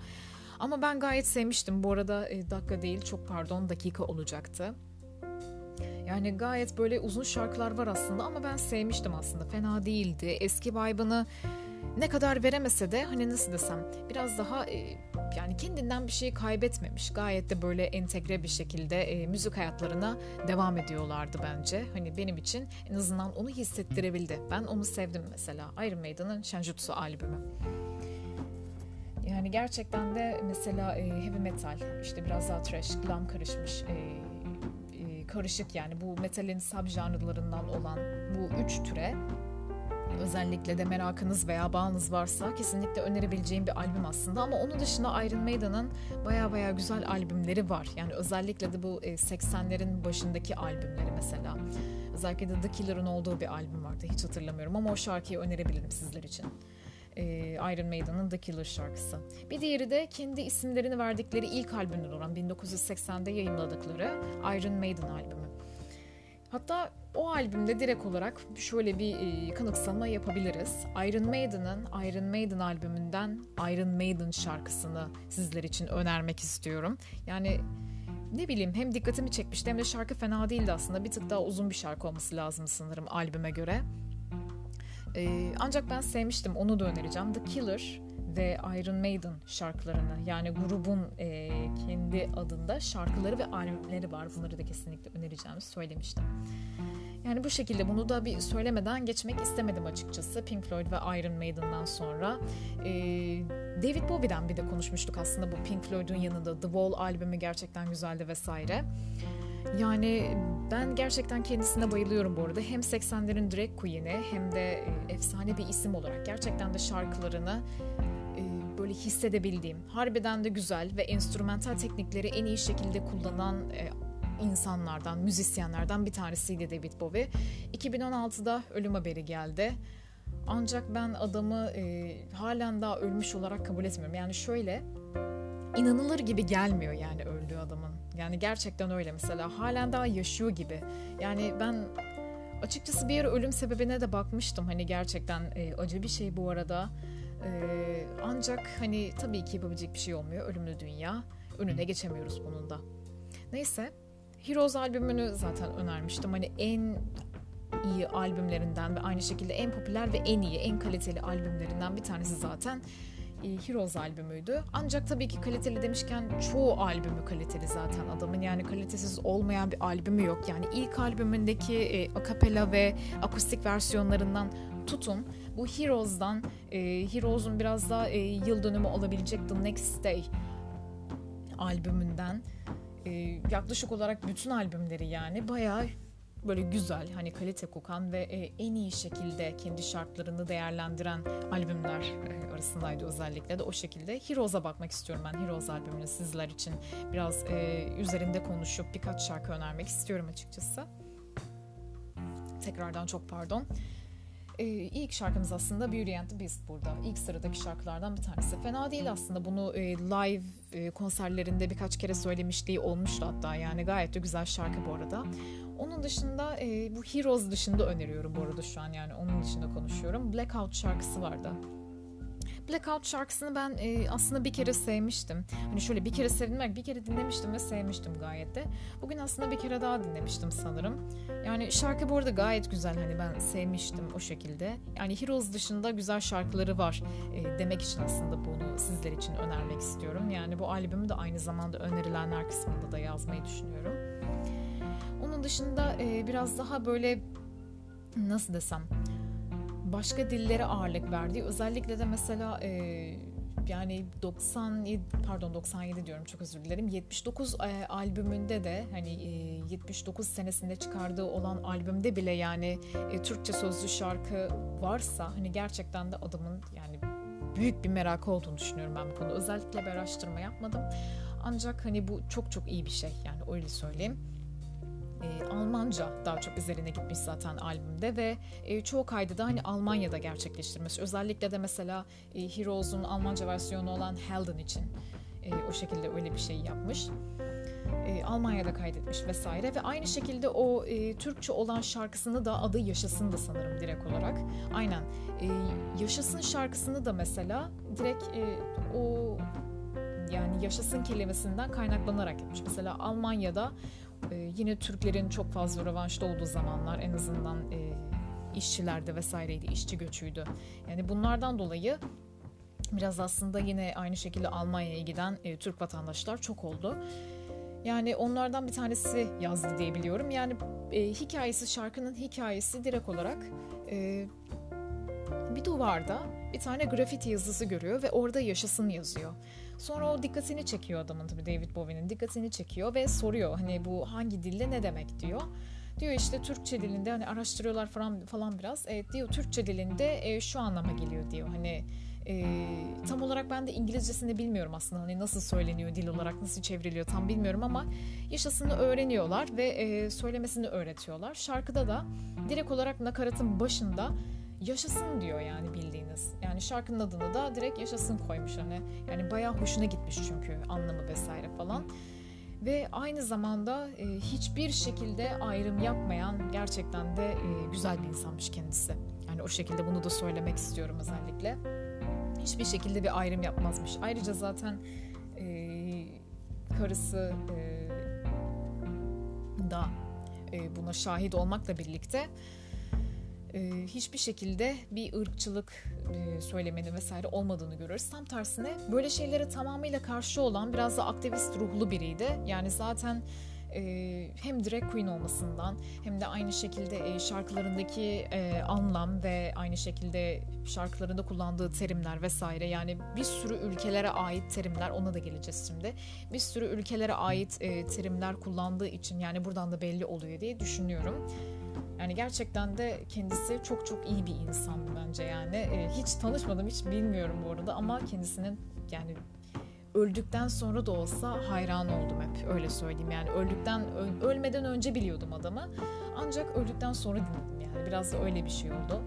Ama ben gayet sevmiştim. Bu arada e, dakika değil çok pardon dakika olacaktı. Yani gayet böyle uzun şarkılar var aslında ama ben sevmiştim aslında. Fena değildi. Eski vibe'ını ne kadar veremese de hani nasıl desem biraz daha e, yani kendinden bir şey kaybetmemiş. Gayet de böyle entegre bir şekilde e, müzik hayatlarına devam ediyorlardı bence. Hani benim için en azından onu hissettirebildi. Ben onu sevdim mesela. Iron Maiden'ın Shenjutsu albümü. Yani gerçekten de mesela e, heavy metal, işte biraz daha trash, glam karışmış e, karışık yani bu metalin subjanrlarından olan bu üç türe özellikle de merakınız veya bağınız varsa kesinlikle önerebileceğim bir albüm aslında. Ama onun dışında Iron Maiden'ın baya baya güzel albümleri var. Yani özellikle de bu 80'lerin e, başındaki albümleri mesela. Özellikle de The Killer'ın olduğu bir albüm vardı. Hiç hatırlamıyorum ama o şarkıyı önerebilirim sizler için. Iron Maiden'ın The Killer şarkısı. Bir diğeri de kendi isimlerini verdikleri ilk albümden olan 1980'de yayınladıkları Iron Maiden albümü. Hatta o albümde direkt olarak şöyle bir e, kanıksama yapabiliriz. Iron Maiden'ın Iron Maiden albümünden Iron Maiden şarkısını sizler için önermek istiyorum. Yani ne bileyim hem dikkatimi çekmişti hem de şarkı fena değildi aslında. Bir tık daha uzun bir şarkı olması lazım sanırım albüme göre. Ee, ancak ben sevmiştim onu da önereceğim. The Killer ve Iron Maiden şarkılarını yani grubun e, kendi adında şarkıları ve albümleri var. Bunları da kesinlikle önereceğimi söylemiştim. Yani bu şekilde bunu da bir söylemeden geçmek istemedim açıkçası. Pink Floyd ve Iron Maiden'dan sonra. Ee, David Bowie'den bir de konuşmuştuk aslında bu Pink Floyd'un yanında. The Wall albümü gerçekten güzeldi vesaire. Yani ben gerçekten kendisine bayılıyorum bu arada. Hem 80'lerin drag queen'i hem de e, efsane bir isim olarak gerçekten de şarkılarını e, böyle hissedebildiğim, harbiden de güzel ve enstrümantal teknikleri en iyi şekilde kullanan e, insanlardan, müzisyenlerden bir tanesiydi David Bowie. 2016'da ölüm haberi geldi. Ancak ben adamı e, halen daha ölmüş olarak kabul etmiyorum. Yani şöyle inanılır gibi gelmiyor yani öldüğü adamın. Yani gerçekten öyle mesela halen daha yaşıyor gibi. Yani ben açıkçası bir ara ölüm sebebine de bakmıştım. Hani gerçekten e, acı bir şey bu arada. E, ancak hani tabii ki yapabilecek bir şey olmuyor. Ölümlü dünya. Önüne geçemiyoruz bunun da. Neyse. Heroes albümünü zaten önermiştim. Hani en iyi albümlerinden ve aynı şekilde en popüler ve en iyi, en kaliteli albümlerinden bir tanesi zaten Heroes albümüydü. Ancak tabii ki kaliteli demişken çoğu albümü kaliteli zaten adamın. Yani kalitesiz olmayan bir albümü yok. Yani ilk albümündeki e, akapela ve akustik versiyonlarından tutun. Bu Heroes'dan, e, Heroes'un biraz daha e, yıl dönümü olabilecek The Next Day albümünden e, yaklaşık olarak bütün albümleri yani bayağı böyle güzel hani kalite kokan ve e, en iyi şekilde kendi şartlarını değerlendiren albümler e, arasındaydı özellikle de o şekilde. Heroes'a bakmak istiyorum ben Heroes albümünü sizler için biraz e, üzerinde konuşup birkaç şarkı önermek istiyorum açıkçası. Tekrardan çok pardon. Ee, ilk şarkımız aslında Beauty and the Beast burada. İlk sıradaki şarkılardan bir tanesi. Fena değil aslında. Bunu e, live e, konserlerinde birkaç kere söylemişliği olmuştu hatta. Yani gayet de güzel şarkı bu arada. Onun dışında e, bu Heroes dışında öneriyorum bu arada şu an yani onun dışında konuşuyorum. Blackout şarkısı vardı. Blackout şarkısını ben e, aslında bir kere sevmiştim. Hani şöyle bir kere sevdim, bir kere dinlemiştim ve sevmiştim gayet de. Bugün aslında bir kere daha dinlemiştim sanırım. Yani şarkı bu arada gayet güzel hani ben sevmiştim o şekilde. Yani Heroes dışında güzel şarkıları var e, demek için aslında bunu sizler için önermek istiyorum. Yani bu albümü de aynı zamanda önerilenler kısmında da yazmayı düşünüyorum. Onun dışında e, biraz daha böyle nasıl desem başka dillere ağırlık verdiği özellikle de mesela e, yani 97 pardon 97 diyorum çok özür dilerim 79 e, albümünde de hani e, 79 senesinde çıkardığı olan albümde bile yani e, Türkçe sözlü şarkı varsa hani gerçekten de adamın yani büyük bir merakı olduğunu düşünüyorum ben bu konuda. Özellikle bir araştırma yapmadım. Ancak hani bu çok çok iyi bir şey yani öyle söyleyeyim e, Almanca daha çok üzerine gitmiş zaten albümde ve e, çoğu kaydı da hani Almanya'da gerçekleştirmiş. Özellikle de mesela e, Heroes'un Almanca versiyonu olan Helden için e, o şekilde öyle bir şey yapmış. E, Almanya'da kaydetmiş vesaire ve aynı şekilde o e, Türkçe olan şarkısını da adı Yaşasın da sanırım direkt olarak. Aynen. E, Yaşasın şarkısını da mesela direkt e, o yani yaşasın kelimesinden kaynaklanarak yapmış. Mesela Almanya'da e, yine Türklerin çok fazla revanşta olduğu zamanlar en azından e, işçilerde vesaireydi, işçi göçüydü. Yani bunlardan dolayı biraz aslında yine aynı şekilde Almanya'ya giden e, Türk vatandaşlar çok oldu. Yani onlardan bir tanesi yazdı diye biliyorum. Yani e, hikayesi, şarkının hikayesi direkt olarak e, bir duvarda bir tane grafiti yazısı görüyor ve orada yaşasın yazıyor. Sonra o dikkatini çekiyor adamın tabii David Bowie'nin dikkatini çekiyor ve soruyor hani bu hangi dilde ne demek diyor. Diyor işte Türkçe dilinde hani araştırıyorlar falan falan biraz. Evet diyor Türkçe dilinde e, şu anlama geliyor diyor. Hani e, tam olarak ben de İngilizcesini bilmiyorum aslında hani nasıl söyleniyor dil olarak nasıl çevriliyor tam bilmiyorum ama yaşasını öğreniyorlar ve e, söylemesini öğretiyorlar. Şarkıda da direkt olarak nakaratın başında yaşasın diyor yani bildiğiniz. Yani şarkının adını da direkt yaşasın koymuş hani. Yani bayağı hoşuna gitmiş çünkü anlamı vesaire falan. Ve aynı zamanda e, hiçbir şekilde ayrım yapmayan gerçekten de e, güzel bir insanmış kendisi. Yani o şekilde bunu da söylemek istiyorum özellikle. Hiçbir şekilde bir ayrım yapmazmış. Ayrıca zaten e, karısı e, da e, buna şahit olmakla birlikte hiçbir şekilde bir ırkçılık e, söylemeni vesaire olmadığını görüyoruz. Tam tersine böyle şeylere tamamıyla karşı olan biraz da aktivist ruhlu biriydi. Yani zaten e, hem drag queen olmasından hem de aynı şekilde e, şarkılarındaki e, anlam ve aynı şekilde şarkılarında kullandığı terimler vesaire yani bir sürü ülkelere ait terimler ona da geleceğiz şimdi. Bir sürü ülkelere ait e, terimler kullandığı için yani buradan da belli oluyor diye düşünüyorum. Yani gerçekten de kendisi çok çok iyi bir insan bence yani. E, hiç tanışmadım, hiç bilmiyorum bu arada ama kendisinin yani öldükten sonra da olsa hayran oldum hep öyle söyleyeyim. Yani öldükten ölmeden önce biliyordum adamı. Ancak öldükten sonra dinledim yani. Biraz da öyle bir şey oldu.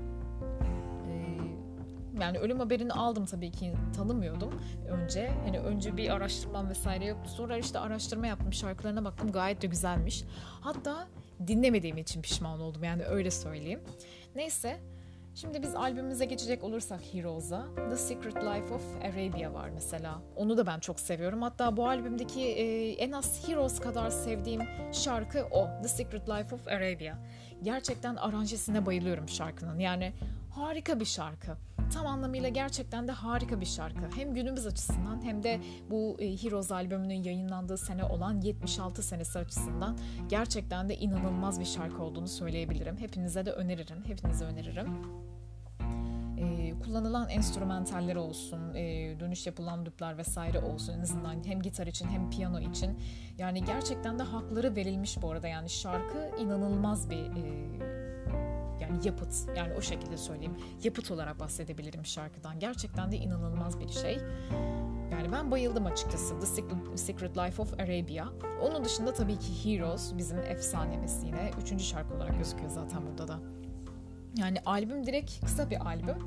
Ee, Yani ölüm haberini aldım tabii ki tanımıyordum önce. Hani önce bir araştırmam vesaire yoktu. Sonra işte araştırma yaptım, şarkılarına baktım gayet de güzelmiş. Hatta dinlemediğim için pişman oldum yani öyle söyleyeyim. Neyse Şimdi biz albümümüze geçecek olursak Heroes'a The Secret Life of Arabia var mesela. Onu da ben çok seviyorum. Hatta bu albümdeki e, en az Heroes kadar sevdiğim şarkı o. The Secret Life of Arabia. Gerçekten aranjesine bayılıyorum şarkının. Yani harika bir şarkı. Tam anlamıyla gerçekten de harika bir şarkı. Hem günümüz açısından hem de bu e, Heroes albümünün yayınlandığı sene olan 76 senesi açısından gerçekten de inanılmaz bir şarkı olduğunu söyleyebilirim. Hepinize de öneririm. Hepinize öneririm. Ee, kullanılan enstrümantaller olsun, e, dönüş yapılan looplar vesaire olsun en azından hem gitar için hem piyano için. Yani gerçekten de hakları verilmiş bu arada yani şarkı inanılmaz bir e, yani yapıt yani o şekilde söyleyeyim yapıt olarak bahsedebilirim şarkıdan. Gerçekten de inanılmaz bir şey. Yani ben bayıldım açıkçası. The Secret, Secret Life of Arabia. Onun dışında tabii ki Heroes bizim efsanemiz yine. Üçüncü şarkı olarak gözüküyor zaten burada da. Yani albüm direkt kısa bir albüm.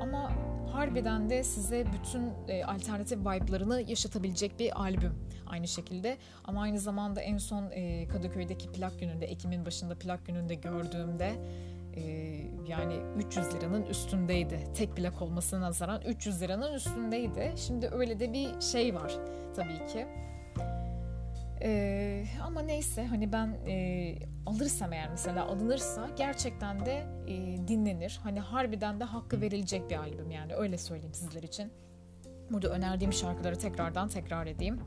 Ama harbiden de size bütün e, alternatif vibe'larını yaşatabilecek bir albüm aynı şekilde. Ama aynı zamanda en son e, Kadıköy'deki plak gününde, Ekim'in başında plak gününde gördüğümde e, yani 300 liranın üstündeydi. Tek plak olmasına nazaran 300 liranın üstündeydi. Şimdi öyle de bir şey var tabii ki. Ee, ama neyse hani ben e, alırsam eğer mesela alınırsa gerçekten de e, dinlenir. Hani harbiden de hakkı verilecek bir albüm yani öyle söyleyeyim sizler için. Burada önerdiğim şarkıları tekrardan tekrar edeyim.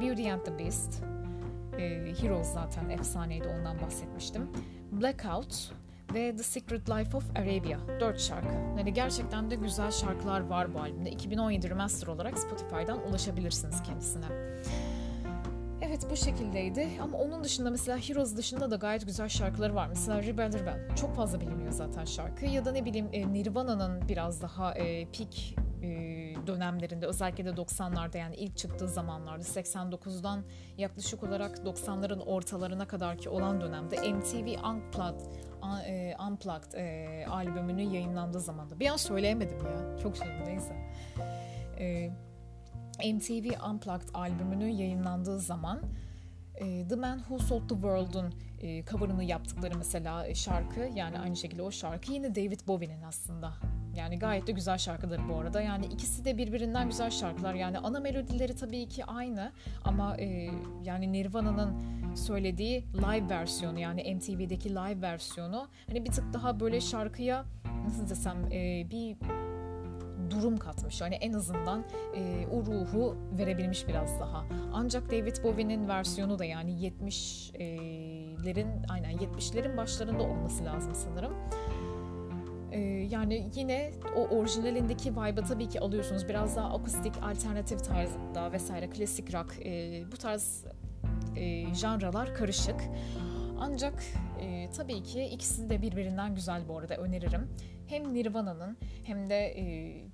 Beauty and the Beast, e, Heroes zaten efsaneydi ondan bahsetmiştim. Blackout, ve The Secret Life of Arabia. Dört şarkı. Yani gerçekten de güzel şarkılar var bu albümde. 2017 Remaster olarak Spotify'dan ulaşabilirsiniz kendisine. Evet bu şekildeydi ama onun dışında mesela Heroes dışında da gayet güzel şarkıları var. Mesela Rebel Rebel çok fazla biliniyor zaten şarkı ya da ne bileyim e, Nirvana'nın biraz daha e, peak e, dönemlerinde özellikle de 90'larda yani ilk çıktığı zamanlarda 89'dan yaklaşık olarak 90'ların ortalarına kadar ki olan dönemde MTV Unplugged Unplugged e, albümünün yayınlandığı zamanda. Bir an söyleyemedim ya. Çok şey neyse. E, MTV Unplugged albümünün yayınlandığı zaman e, The Man Who Sold the World'un e, cover'ını yaptıkları mesela e, şarkı yani aynı şekilde o şarkı yine David Bowie'nin aslında. Yani gayet de güzel şarkıları bu arada. Yani ikisi de birbirinden güzel şarkılar. Yani ana melodileri tabii ki aynı ama e, yani Nirvana'nın söylediği live versiyonu yani MTV'deki live versiyonu hani bir tık daha böyle şarkıya nasıl desem e, bir durum katmış. Yani en azından e, o ruhu verebilmiş biraz daha. Ancak David Bowie'nin versiyonu da yani 70'lerin aynen 70'lerin başlarında olması lazım sanırım. Ee, yani yine o orijinalindeki vibe'ı tabii ki alıyorsunuz. Biraz daha akustik, alternatif tarzda vesaire, klasik rock e, bu tarz e, janralar karışık. Ancak e, tabii ki ikisi de birbirinden güzel bu arada öneririm. Hem Nirvana'nın hem de e,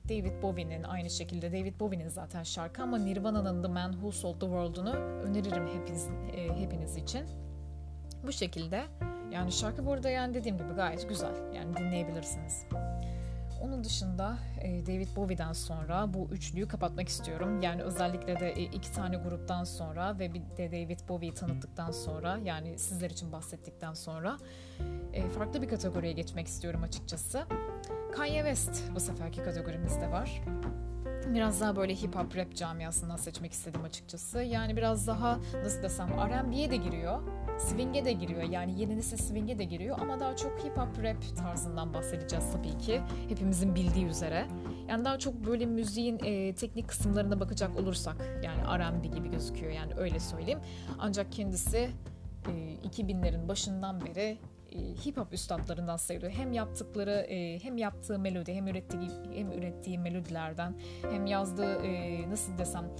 David Bowie'nin aynı şekilde David Bowie'nin zaten şarkı ama Nirvana'nın The Man Who Sold the World'unu öneririm hepiniz, e, hepiniz için. Bu şekilde yani şarkı bu arada yani dediğim gibi gayet güzel. Yani dinleyebilirsiniz. Onun dışında e, David Bowie'den sonra bu üçlüyü kapatmak istiyorum. Yani özellikle de e, iki tane gruptan sonra ve bir de David Bowie'yi tanıttıktan sonra yani sizler için bahsettikten sonra e, farklı bir kategoriye geçmek istiyorum açıkçası. Kanye West bu seferki kategorimizde var. Biraz daha böyle hip hop rap camiasından seçmek istedim açıkçası. Yani biraz daha nasıl desem R&B'ye de giriyor swing'e de giriyor. Yani yeni nesil swing'e de giriyor ama daha çok hip hop rap tarzından bahsedeceğiz tabii ki. Hepimizin bildiği üzere. Yani daha çok böyle müziğin e, teknik kısımlarına bakacak olursak yani R&B gibi gözüküyor yani öyle söyleyeyim. Ancak kendisi e, 2000'lerin başından beri hip hop üstadlarından sayılıyor. Hem yaptıkları e, hem yaptığı melodi hem ürettiği hem ürettiği melodilerden hem yazdığı e, nasıl desem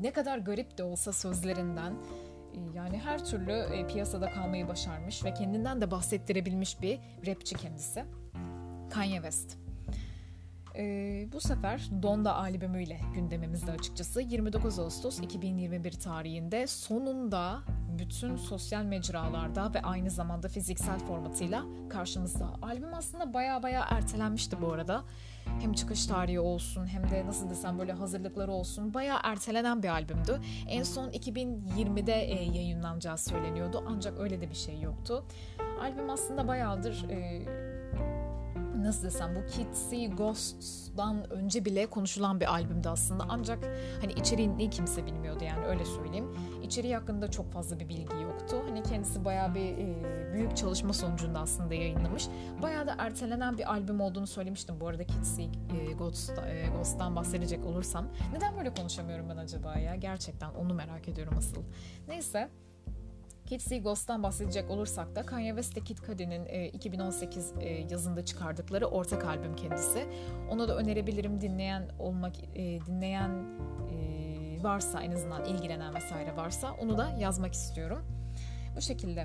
ne kadar garip de olsa sözlerinden yani her türlü e, piyasada kalmayı başarmış ve kendinden de bahsettirebilmiş bir rapçi kendisi. Kanye West. Ee, bu sefer Donda albümüyle gündemimizde açıkçası 29 Ağustos 2021 tarihinde sonunda bütün sosyal mecralarda ve aynı zamanda fiziksel formatıyla karşımızda. Albüm aslında baya baya ertelenmişti bu arada. Hem çıkış tarihi olsun hem de nasıl desem böyle hazırlıkları olsun baya ertelenen bir albümdü. En son 2020'de e, yayınlanacağı söyleniyordu ancak öyle de bir şey yoktu. Albüm aslında bayağıdır e, nasıl desem bu Kitsy Ghost'dan önce bile konuşulan bir albümdü aslında. Ancak hani içeriğini kimse bilmiyordu yani öyle söyleyeyim. İçeriği hakkında çok fazla bir bilgi yoktu. Hani kendisi bayağı bir e, büyük çalışma sonucunda aslında yayınlamış. Bayağı da ertelenen bir albüm olduğunu söylemiştim. Bu arada Kitsy e, Ghost'ta, e, Ghost'tan bahsedecek olursam. Neden böyle konuşamıyorum ben acaba ya? Gerçekten onu merak ediyorum asıl. Neyse. Kitsy Ghost'tan bahsedecek olursak da Kanye West ile Kid Cudi'nin e, 2018 e, yazında çıkardıkları ortak albüm kendisi. Onu da önerebilirim dinleyen olmak e, dinleyen e, varsa en azından ilgilenen vesaire varsa onu da yazmak istiyorum. Bu şekilde.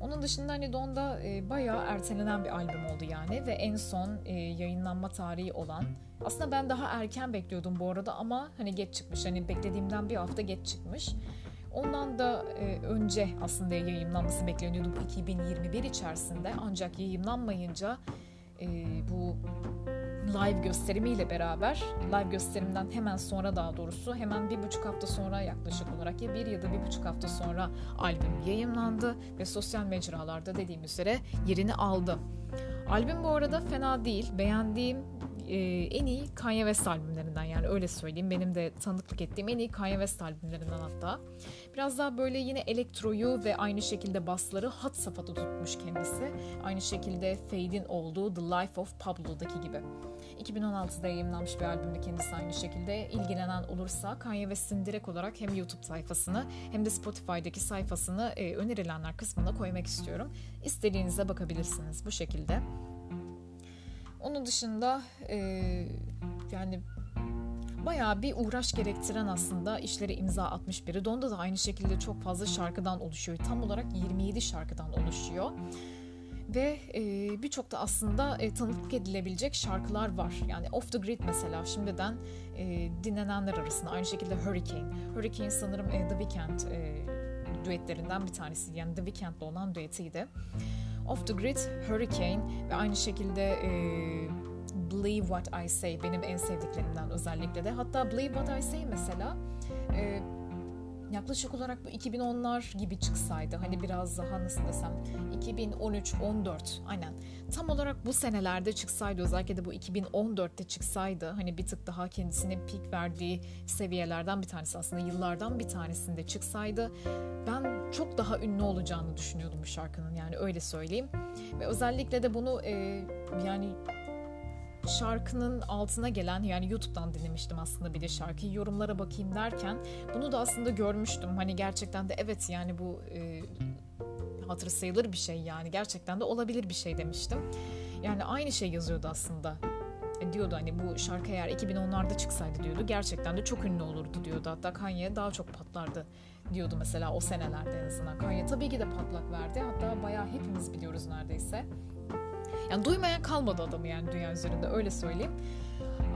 Onun dışında hani Don'da e, bayağı ertelenen bir albüm oldu yani ve en son e, yayınlanma tarihi olan aslında ben daha erken bekliyordum bu arada ama hani geç çıkmış hani beklediğimden bir hafta geç çıkmış. Ondan da e, önce aslında yayınlanması bekleniyordu bu 2021 içerisinde ancak yayınlanmayınca e, bu live gösterimiyle beraber live gösterimden hemen sonra daha doğrusu hemen bir buçuk hafta sonra yaklaşık olarak ya bir ya da bir buçuk hafta sonra albüm yayınlandı ve sosyal mecralarda dediğim üzere yerini aldı. Albüm bu arada fena değil. Beğendiğim e, en iyi Kanye West albümlerinden yani öyle söyleyeyim. Benim de tanıklık ettiğim en iyi Kanye West albümlerinden hatta. Biraz daha böyle yine elektroyu ve aynı şekilde basları hat safhada tutmuş kendisi. Aynı şekilde Fade'in olduğu The Life of Pablo'daki gibi. 2016'da yayınlanmış bir albümde kendisi aynı şekilde. ilgilenen olursa Kanye West'in direkt olarak hem YouTube sayfasını hem de Spotify'daki sayfasını e, önerilenler kısmına koymak istiyorum. İstediğinize bakabilirsiniz bu şekilde. Onun dışında e, yani bayağı bir uğraş gerektiren aslında işlere imza atmış biri. Donda da aynı şekilde çok fazla şarkıdan oluşuyor. Tam olarak 27 şarkıdan oluşuyor. Ve e, birçok da aslında e, tanıklık edilebilecek şarkılar var. Yani Off the Grid mesela şimdiden e, dinlenenler arasında. Aynı şekilde Hurricane. Hurricane sanırım e, The Weeknd e, düetlerinden bir tanesi. Yani The Weeknd'le olan düetiydi. Off the Grid, Hurricane ve aynı şekilde e, Believe What I Say benim en sevdiklerimden özellikle de. Hatta Believe What I Say mesela e, yaklaşık olarak bu 2010'lar gibi çıksaydı hani biraz daha nasıl desem 2013-14 aynen. Tam olarak bu senelerde çıksaydı özellikle de bu 2014'te çıksaydı hani bir tık daha kendisine pik verdiği seviyelerden bir tanesi aslında yıllardan bir tanesinde çıksaydı ben çok daha ünlü olacağını düşünüyordum bu şarkının yani öyle söyleyeyim. Ve özellikle de bunu e, yani şarkının altına gelen yani YouTube'dan dinlemiştim aslında bir de şarkıyı yorumlara bakayım derken bunu da aslında görmüştüm. Hani gerçekten de evet yani bu e, hatırı sayılır bir şey yani gerçekten de olabilir bir şey demiştim. Yani aynı şey yazıyordu aslında. E, diyordu hani bu şarkı eğer 2010'larda çıksaydı diyordu gerçekten de çok ünlü olurdu diyordu. Hatta Kanye daha çok patlardı diyordu mesela o senelerde en azından. Kanye tabii ki de patlak verdi. Hatta bayağı hepimiz biliyoruz neredeyse. Yani duymayan kalmadı adamı yani dünya üzerinde öyle söyleyeyim.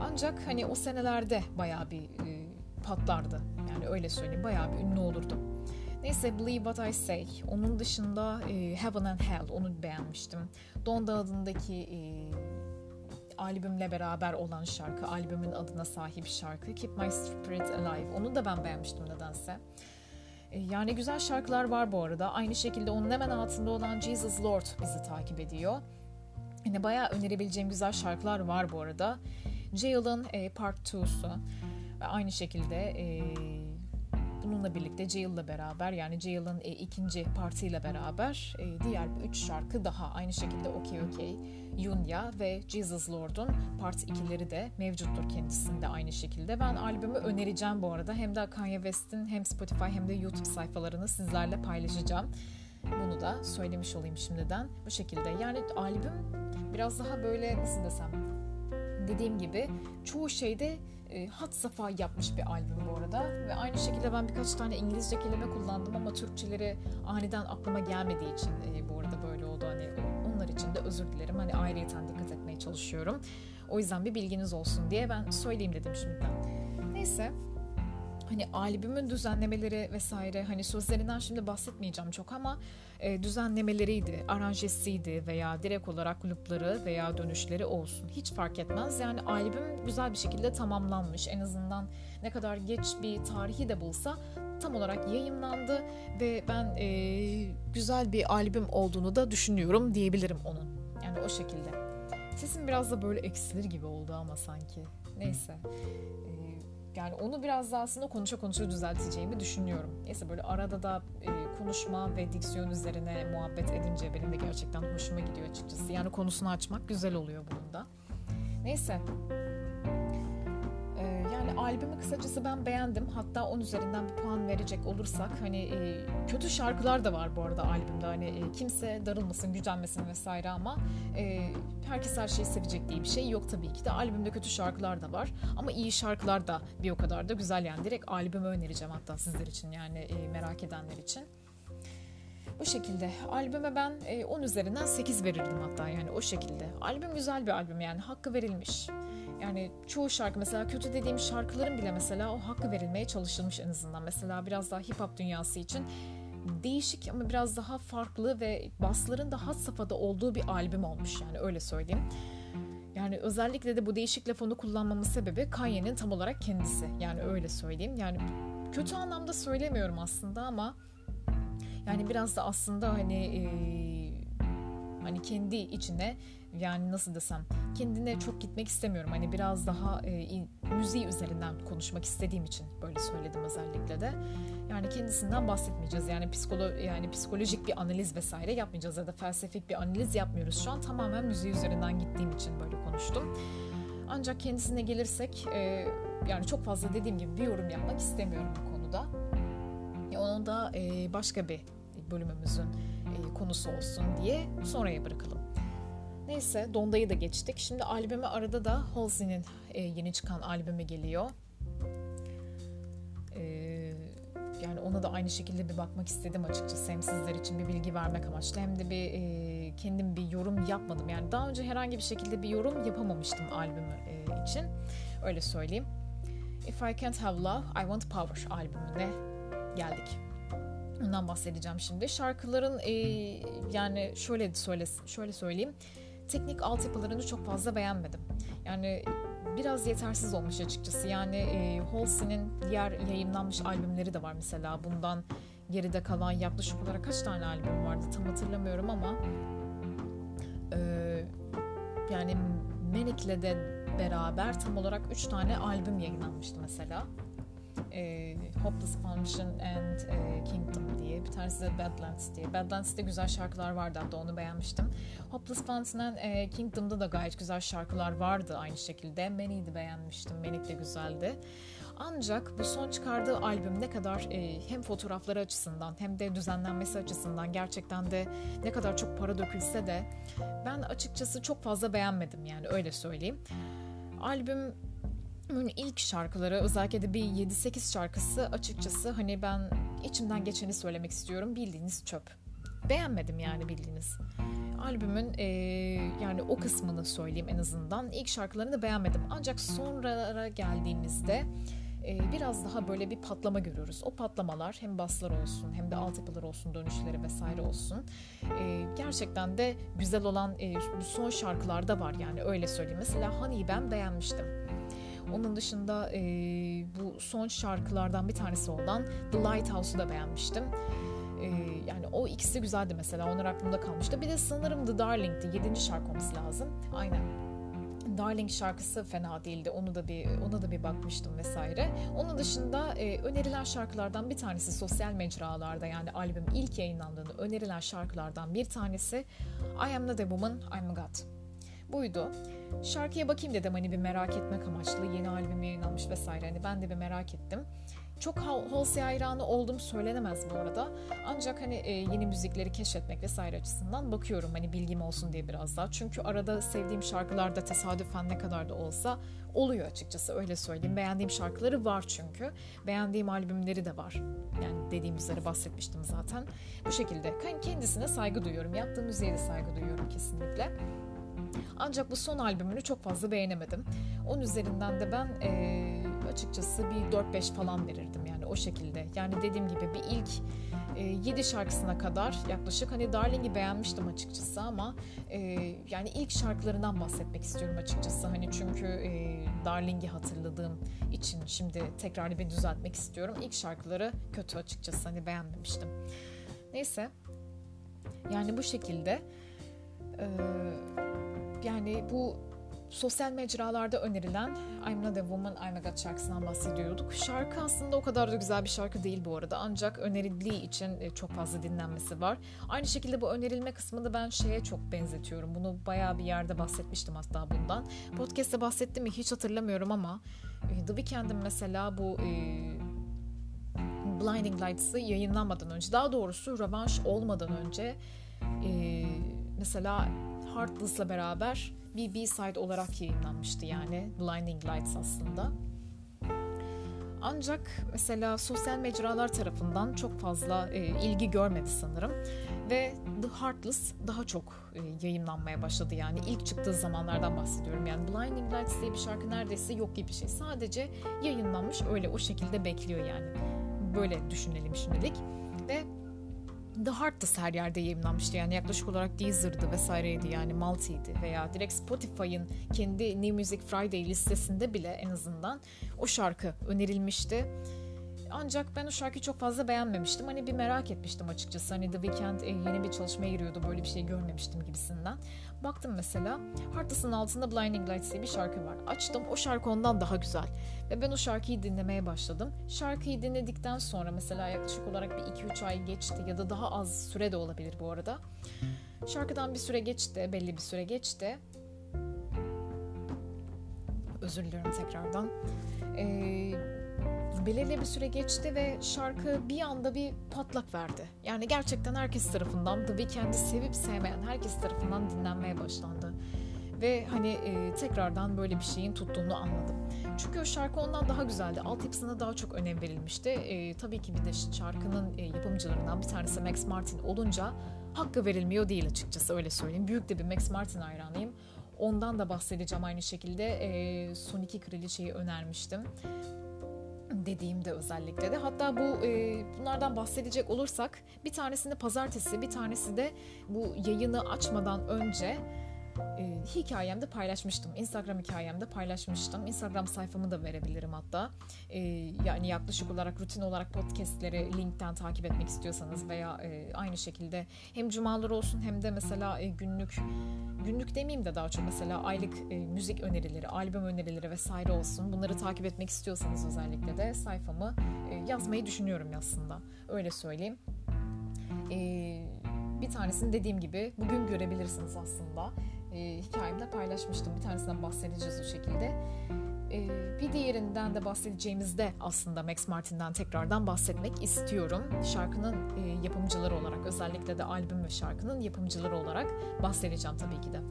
Ancak hani o senelerde bayağı bir e, patlardı. Yani öyle söyleyeyim bayağı bir ünlü olurdu. Neyse Believe What I Say. Onun dışında e, Heaven and Hell onu beğenmiştim. Donda adındaki e, albümle beraber olan şarkı, albümün adına sahip şarkı Keep My Spirit Alive. Onu da ben beğenmiştim nedense. E, yani güzel şarkılar var bu arada. Aynı şekilde onun hemen altında olan Jesus Lord bizi takip ediyor. Yine bayağı önerebileceğim güzel şarkılar var bu arada. Jail'ın e, Part 2'su ve aynı şekilde e, bununla birlikte Jail'la beraber yani Jail'ın e, ikinci partiyle beraber e, diğer üç şarkı daha aynı şekilde Okay Okay, Yunya ve Jesus Lord'un part 2'leri de mevcuttur kendisinde aynı şekilde. Ben albümü önereceğim bu arada. Hem de Kanye West'in hem Spotify hem de YouTube sayfalarını sizlerle paylaşacağım. Bunu da söylemiş olayım şimdiden. Bu şekilde. Yani albüm biraz daha böyle nasıl desem dediğim gibi çoğu şeyde e, hat safa yapmış bir albüm bu arada. Ve aynı şekilde ben birkaç tane İngilizce kelime kullandım ama Türkçeleri aniden aklıma gelmediği için e, bu arada böyle oldu. Hani onlar için de özür dilerim. Hani ayrıyeten dikkat etmeye çalışıyorum. O yüzden bir bilginiz olsun diye ben söyleyeyim dedim şimdiden. Neyse hani albümün düzenlemeleri vesaire hani sözlerinden şimdi bahsetmeyeceğim çok ama e, düzenlemeleriydi, aranjesiydi veya direkt olarak loopları veya dönüşleri olsun hiç fark etmez. Yani albüm güzel bir şekilde tamamlanmış. En azından ne kadar geç bir tarihi de bulsa tam olarak yayınlandı ve ben e, güzel bir albüm olduğunu da düşünüyorum diyebilirim onun. Yani o şekilde. Sesim biraz da böyle eksilir gibi oldu ama sanki. Neyse. E, yani onu biraz daha aslında konuşa konuşa düzelteceğimi düşünüyorum. Neyse böyle arada da e, konuşma ve diksiyon üzerine muhabbet edince benim de gerçekten hoşuma gidiyor açıkçası. Yani konusunu açmak güzel oluyor bunun da. Neyse yani albümü kısacası ben beğendim. Hatta 10 üzerinden bir puan verecek olursak hani e, kötü şarkılar da var bu arada albümde. Hani e, kimse darılmasın, gücenmesin vesaire ama e, herkes her şeyi sevecek diye bir şey yok tabii ki de. Albümde kötü şarkılar da var ama iyi şarkılar da bir o kadar da güzel yani. Direkt albümü önereceğim hatta sizler için yani e, merak edenler için. Bu şekilde albüme ben 10 e, üzerinden 8 verirdim hatta yani o şekilde. Albüm güzel bir albüm yani hakkı verilmiş. Yani çoğu şarkı mesela kötü dediğim şarkıların bile mesela o hakkı verilmeye çalışılmış en azından. Mesela biraz daha hip hop dünyası için değişik ama biraz daha farklı ve basların daha safhada olduğu bir albüm olmuş yani öyle söyleyeyim. Yani özellikle de bu değişik laf onu kullanmamın sebebi Kanye'nin tam olarak kendisi. Yani öyle söyleyeyim. Yani kötü anlamda söylemiyorum aslında ama yani biraz da aslında hani e, hani kendi içine yani nasıl desem kendine çok gitmek istemiyorum. Hani biraz daha e, müziği üzerinden konuşmak istediğim için böyle söyledim özellikle de. Yani kendisinden bahsetmeyeceğiz. Yani psikolo yani psikolojik bir analiz vesaire yapmayacağız ya da felsefik bir analiz yapmıyoruz. Şu an tamamen müziği üzerinden gittiğim için böyle konuştum. Ancak kendisine gelirsek e, yani çok fazla dediğim gibi bir yorum yapmak istemiyorum bu konuda. E, onu da e, başka bir bölümümüzün e, konusu olsun diye sonraya bırakalım. Neyse Donda'yı da geçtik. Şimdi albümü arada da Halsey'nin e, yeni çıkan albümü geliyor. E, yani ona da aynı şekilde bir bakmak istedim açıkçası. Hem sizler için bir bilgi vermek amaçlı hem de bir e, kendim bir yorum yapmadım. Yani daha önce herhangi bir şekilde bir yorum yapamamıştım albümü e, için. Öyle söyleyeyim. If I Can't Have Love, I Want Power albümüne geldik. Ondan bahsedeceğim şimdi. Şarkıların e, yani şöyle söyle şöyle söyleyeyim teknik altyapılarını çok fazla beğenmedim. Yani biraz yetersiz olmuş açıkçası. Yani e, Halsey'nin diğer yayınlanmış albümleri de var mesela. Bundan geride kalan yaklaşık olarak kaç tane albüm vardı tam hatırlamıyorum ama e, yani Manic'le de beraber tam olarak 3 tane albüm yayınlanmıştı mesela e, Hopeless Function and e, Kingdom diye. Bir tanesi de Badlands diye. Badlands'te güzel şarkılar vardı hatta onu beğenmiştim. Hopeless Function and e, Kingdom'da da gayet güzel şarkılar vardı aynı şekilde. Many'di beğenmiştim. Manic de güzeldi. Ancak bu son çıkardığı albüm ne kadar e, hem fotoğrafları açısından hem de düzenlenmesi açısından gerçekten de ne kadar çok para dökülse de ben açıkçası çok fazla beğenmedim yani öyle söyleyeyim. Albüm ilk şarkıları özellikle de bir 7-8 şarkısı açıkçası hani ben içimden geçeni söylemek istiyorum bildiğiniz çöp. Beğenmedim yani bildiğiniz. Albümün e, yani o kısmını söyleyeyim en azından. İlk şarkılarını beğenmedim. Ancak sonralara geldiğimizde e, biraz daha böyle bir patlama görüyoruz. O patlamalar hem baslar olsun hem de altyapılar olsun, dönüşleri vesaire olsun. E, gerçekten de güzel olan e, son şarkılarda var yani öyle söyleyeyim. Mesela Honey'i ben beğenmiştim. Onun dışında e, bu son şarkılardan bir tanesi olan The Lighthouse'u da beğenmiştim. E, yani o ikisi güzeldi mesela. Onlar aklımda kalmıştı. Bir de sanırım The Darling'di. Yedinci şarkı olması lazım. Aynen. Darling şarkısı fena değildi. Onu da bir ona da bir bakmıştım vesaire. Onun dışında e, önerilen şarkılardan bir tanesi sosyal mecralarda yani albüm ilk yayınlandığında önerilen şarkılardan bir tanesi I Am Not a Woman, I'm a God buydu. Şarkıya bakayım dedim hani bir merak etmek amaçlı yeni albüm yayınlanmış vesaire hani ben de bir merak ettim. Çok Halsey hayranı oldum söylenemez bu arada. Ancak hani e, yeni müzikleri keşfetmek vesaire açısından bakıyorum hani bilgim olsun diye biraz daha. Çünkü arada sevdiğim şarkılarda tesadüfen ne kadar da olsa oluyor açıkçası öyle söyleyeyim. Beğendiğim şarkıları var çünkü. Beğendiğim albümleri de var. Yani dediğim üzere bahsetmiştim zaten. Bu şekilde kendisine saygı duyuyorum. Yaptığı müziğe de saygı duyuyorum kesinlikle. Ancak bu son albümünü çok fazla beğenemedim. Onun üzerinden de ben e, açıkçası bir 4-5 falan verirdim yani o şekilde. Yani dediğim gibi bir ilk e, 7 şarkısına kadar yaklaşık hani Darling'i beğenmiştim açıkçası ama e, yani ilk şarkılarından bahsetmek istiyorum açıkçası. Hani çünkü e, Darling'i hatırladığım için şimdi tekrar bir düzeltmek istiyorum. İlk şarkıları kötü açıkçası hani beğenmemiştim. Neyse yani bu şekilde e, yani bu sosyal mecralarda önerilen I'm Not a Woman, I'm a God şarkısından bahsediyorduk. Şarkı aslında o kadar da güzel bir şarkı değil bu arada. Ancak önerildiği için e, çok fazla dinlenmesi var. Aynı şekilde bu önerilme kısmını ben şeye çok benzetiyorum. Bunu bayağı bir yerde bahsetmiştim hatta bundan. Podcast'te bahsettim mi hiç hatırlamıyorum ama e, The Weeknd'in mesela bu e, Blinding Lights'ı yayınlanmadan önce, daha doğrusu rövanş olmadan önce mesela Heartless'la beraber bir B-side olarak yayınlanmıştı yani Blinding Lights aslında. Ancak mesela sosyal mecralar tarafından çok fazla e, ilgi görmedi sanırım. Ve The Heartless daha çok e, yayınlanmaya başladı yani ilk çıktığı zamanlardan bahsediyorum. Yani Blinding Lights diye bir şarkı neredeyse yok gibi bir şey. Sadece yayınlanmış öyle o şekilde bekliyor yani. Böyle düşünelim şimdilik. Ve The Heart her yerde yayınlanmıştı. Yani yaklaşık olarak Deezer'dı vesaireydi yani Multi'ydi veya direkt Spotify'ın kendi New Music Friday listesinde bile en azından o şarkı önerilmişti. Ancak ben o şarkıyı çok fazla beğenmemiştim. Hani bir merak etmiştim açıkçası. Hani The Weeknd e, yeni bir çalışmaya giriyordu. Böyle bir şey görmemiştim gibisinden. Baktım mesela Heartless'ın altında Blinding Lights diye bir şarkı var. Açtım o şarkı ondan daha güzel. Ve ben o şarkıyı dinlemeye başladım. Şarkıyı dinledikten sonra mesela yaklaşık olarak bir 2-3 ay geçti ya da daha az süre de olabilir bu arada. Şarkıdan bir süre geçti, belli bir süre geçti. Özür diliyorum tekrardan. Ee, belirli bir süre geçti ve şarkı bir anda bir patlak verdi. Yani gerçekten herkes tarafından The Weeknd'i sevip sevmeyen herkes tarafından dinlenmeye başlandı. Ve hani e, tekrardan böyle bir şeyin tuttuğunu anladım. Çünkü o şarkı ondan daha güzeldi. Altyapısına daha çok önem verilmişti. E, tabii ki bir de şarkının e, yapımcılarından bir tanesi Max Martin olunca hakkı verilmiyor değil açıkçası öyle söyleyeyim. Büyük de bir Max Martin hayranıyım. Ondan da bahsedeceğim aynı şekilde. E, Son iki Kraliçeyi önermiştim dediğimde özellikle de. Hatta bu e, bunlardan bahsedecek olursak bir tanesini pazartesi, bir tanesi de bu yayını açmadan önce e, hikayemde paylaşmıştım. Instagram hikayemde paylaşmıştım. Instagram sayfamı da verebilirim hatta. E, yani yaklaşık olarak rutin olarak podcastleri linkten takip etmek istiyorsanız veya e, aynı şekilde hem cumalar olsun hem de mesela e, günlük günlük demeyeyim de daha çok mesela aylık e, müzik önerileri, albüm önerileri vesaire olsun. Bunları takip etmek istiyorsanız özellikle de sayfamı e, yazmayı düşünüyorum aslında. Öyle söyleyeyim. E, bir tanesini dediğim gibi bugün görebilirsiniz aslında e, hikayemde paylaşmıştım. Bir tanesinden bahsedeceğiz o şekilde. E, bir diğerinden de bahsedeceğimizde aslında Max Martin'den tekrardan bahsetmek istiyorum. Şarkının e, yapımcıları olarak özellikle de albüm ve şarkının yapımcıları olarak bahsedeceğim tabii ki de.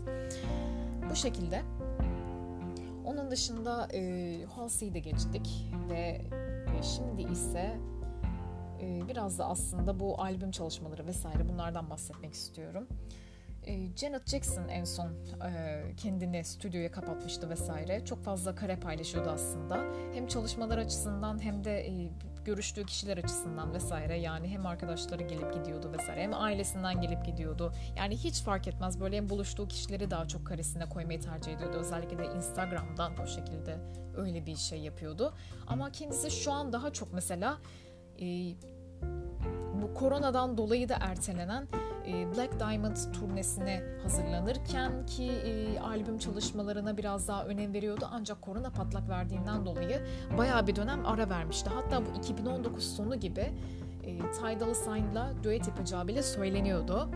Bu şekilde. Onun dışında e, Halsey'i de geçtik ve e, şimdi ise e, biraz da aslında bu albüm çalışmaları vesaire bunlardan bahsetmek istiyorum. E, Janet Jackson en son e, kendini stüdyoya kapatmıştı vesaire. Çok fazla kare paylaşıyordu aslında. Hem çalışmalar açısından hem de e, görüştüğü kişiler açısından vesaire. Yani hem arkadaşları gelip gidiyordu vesaire hem ailesinden gelip gidiyordu. Yani hiç fark etmez böyle hem buluştuğu kişileri daha çok karesine koymayı tercih ediyordu. Özellikle de Instagram'dan o şekilde öyle bir şey yapıyordu. Ama kendisi şu an daha çok mesela bu koronadan dolayı da ertelenen e, Black Diamond turnesine hazırlanırken ki e, albüm çalışmalarına biraz daha önem veriyordu ancak korona patlak verdiğinden dolayı bayağı bir dönem ara vermişti. Hatta bu 2019 sonu gibi e, Dolla Sign'la düet yapacağı bile söyleniyordu.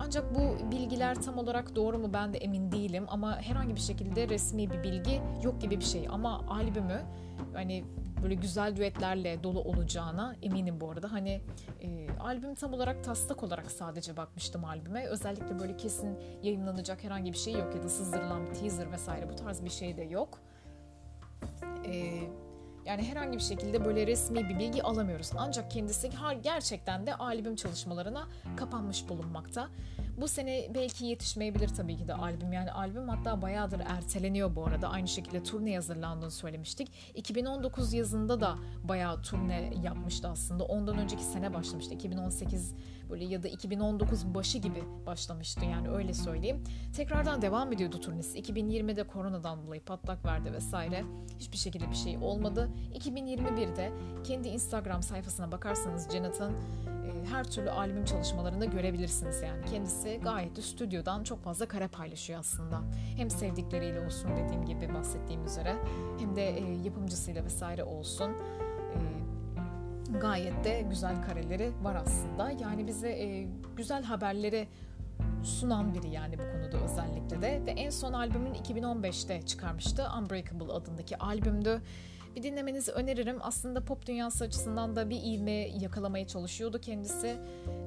Ancak bu bilgiler tam olarak doğru mu ben de emin değilim ama herhangi bir şekilde resmi bir bilgi yok gibi bir şey. Ama albümü hani böyle güzel düetlerle dolu olacağına eminim bu arada. Hani e, albüm tam olarak taslak olarak sadece bakmıştım albüme. Özellikle böyle kesin yayınlanacak herhangi bir şey yok ya da sızdırılan bir teaser vesaire bu tarz bir şey de yok. E, yani herhangi bir şekilde böyle resmi bir bilgi alamıyoruz. Ancak kendisi gerçekten de albüm çalışmalarına kapanmış bulunmakta. Bu sene belki yetişmeyebilir tabii ki de albüm. Yani albüm hatta bayağıdır erteleniyor bu arada. Aynı şekilde turne hazırlandığını söylemiştik. 2019 yazında da bayağı turne yapmıştı aslında. Ondan önceki sene başlamıştı. 2018 böyle ya da 2019 başı gibi başlamıştı yani öyle söyleyeyim. Tekrardan devam ediyordu turnesi. 2020'de koronadan dolayı patlak verdi vesaire. Hiçbir şekilde bir şey olmadı. 2021'de kendi Instagram sayfasına bakarsanız Janet'ın e, her türlü albüm çalışmalarında görebilirsiniz yani. Kendisi gayet de stüdyodan çok fazla kare paylaşıyor aslında. Hem sevdikleriyle olsun dediğim gibi bahsettiğim üzere hem de e, yapımcısıyla vesaire olsun. Gayet de güzel kareleri var aslında. Yani bize e, güzel haberleri sunan biri yani bu konuda özellikle de. Ve en son albümün 2015'te çıkarmıştı. Unbreakable adındaki albümdü. Bir dinlemenizi öneririm. Aslında pop dünyası açısından da bir ivme yakalamaya çalışıyordu kendisi.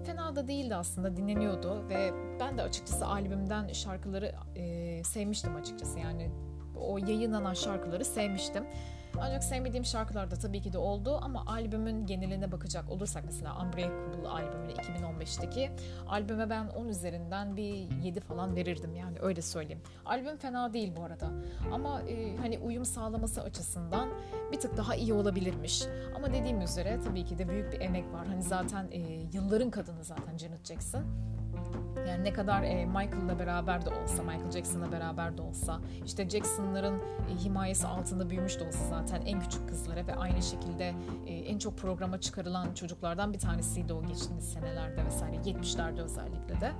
Fena da değildi aslında dinleniyordu ve ben de açıkçası albümden şarkıları e, sevmiştim açıkçası. Yani o yayınlanan şarkıları sevmiştim. Ancak sevmediğim şarkılar da tabii ki de oldu ama albümün geneline bakacak olursak mesela Unbreakable albümüne 2015'teki albüme ben 10 üzerinden bir 7 falan verirdim yani öyle söyleyeyim. Albüm fena değil bu arada ama e, hani uyum sağlaması açısından bir tık daha iyi olabilirmiş. Ama dediğim üzere tabii ki de büyük bir emek var. Hani zaten e, yılların kadını zaten Janet Jackson. Yani ne kadar e, Michael'la beraber de olsa, Michael Jackson'la beraber de olsa, işte Jackson'ların e, himayesi altında büyümüş de olsa zaten en küçük kızlara ve aynı şekilde e, en çok programa çıkarılan çocuklardan bir tanesiydi o geçtiğimiz senelerde vesaire, 70'lerde özellikle de.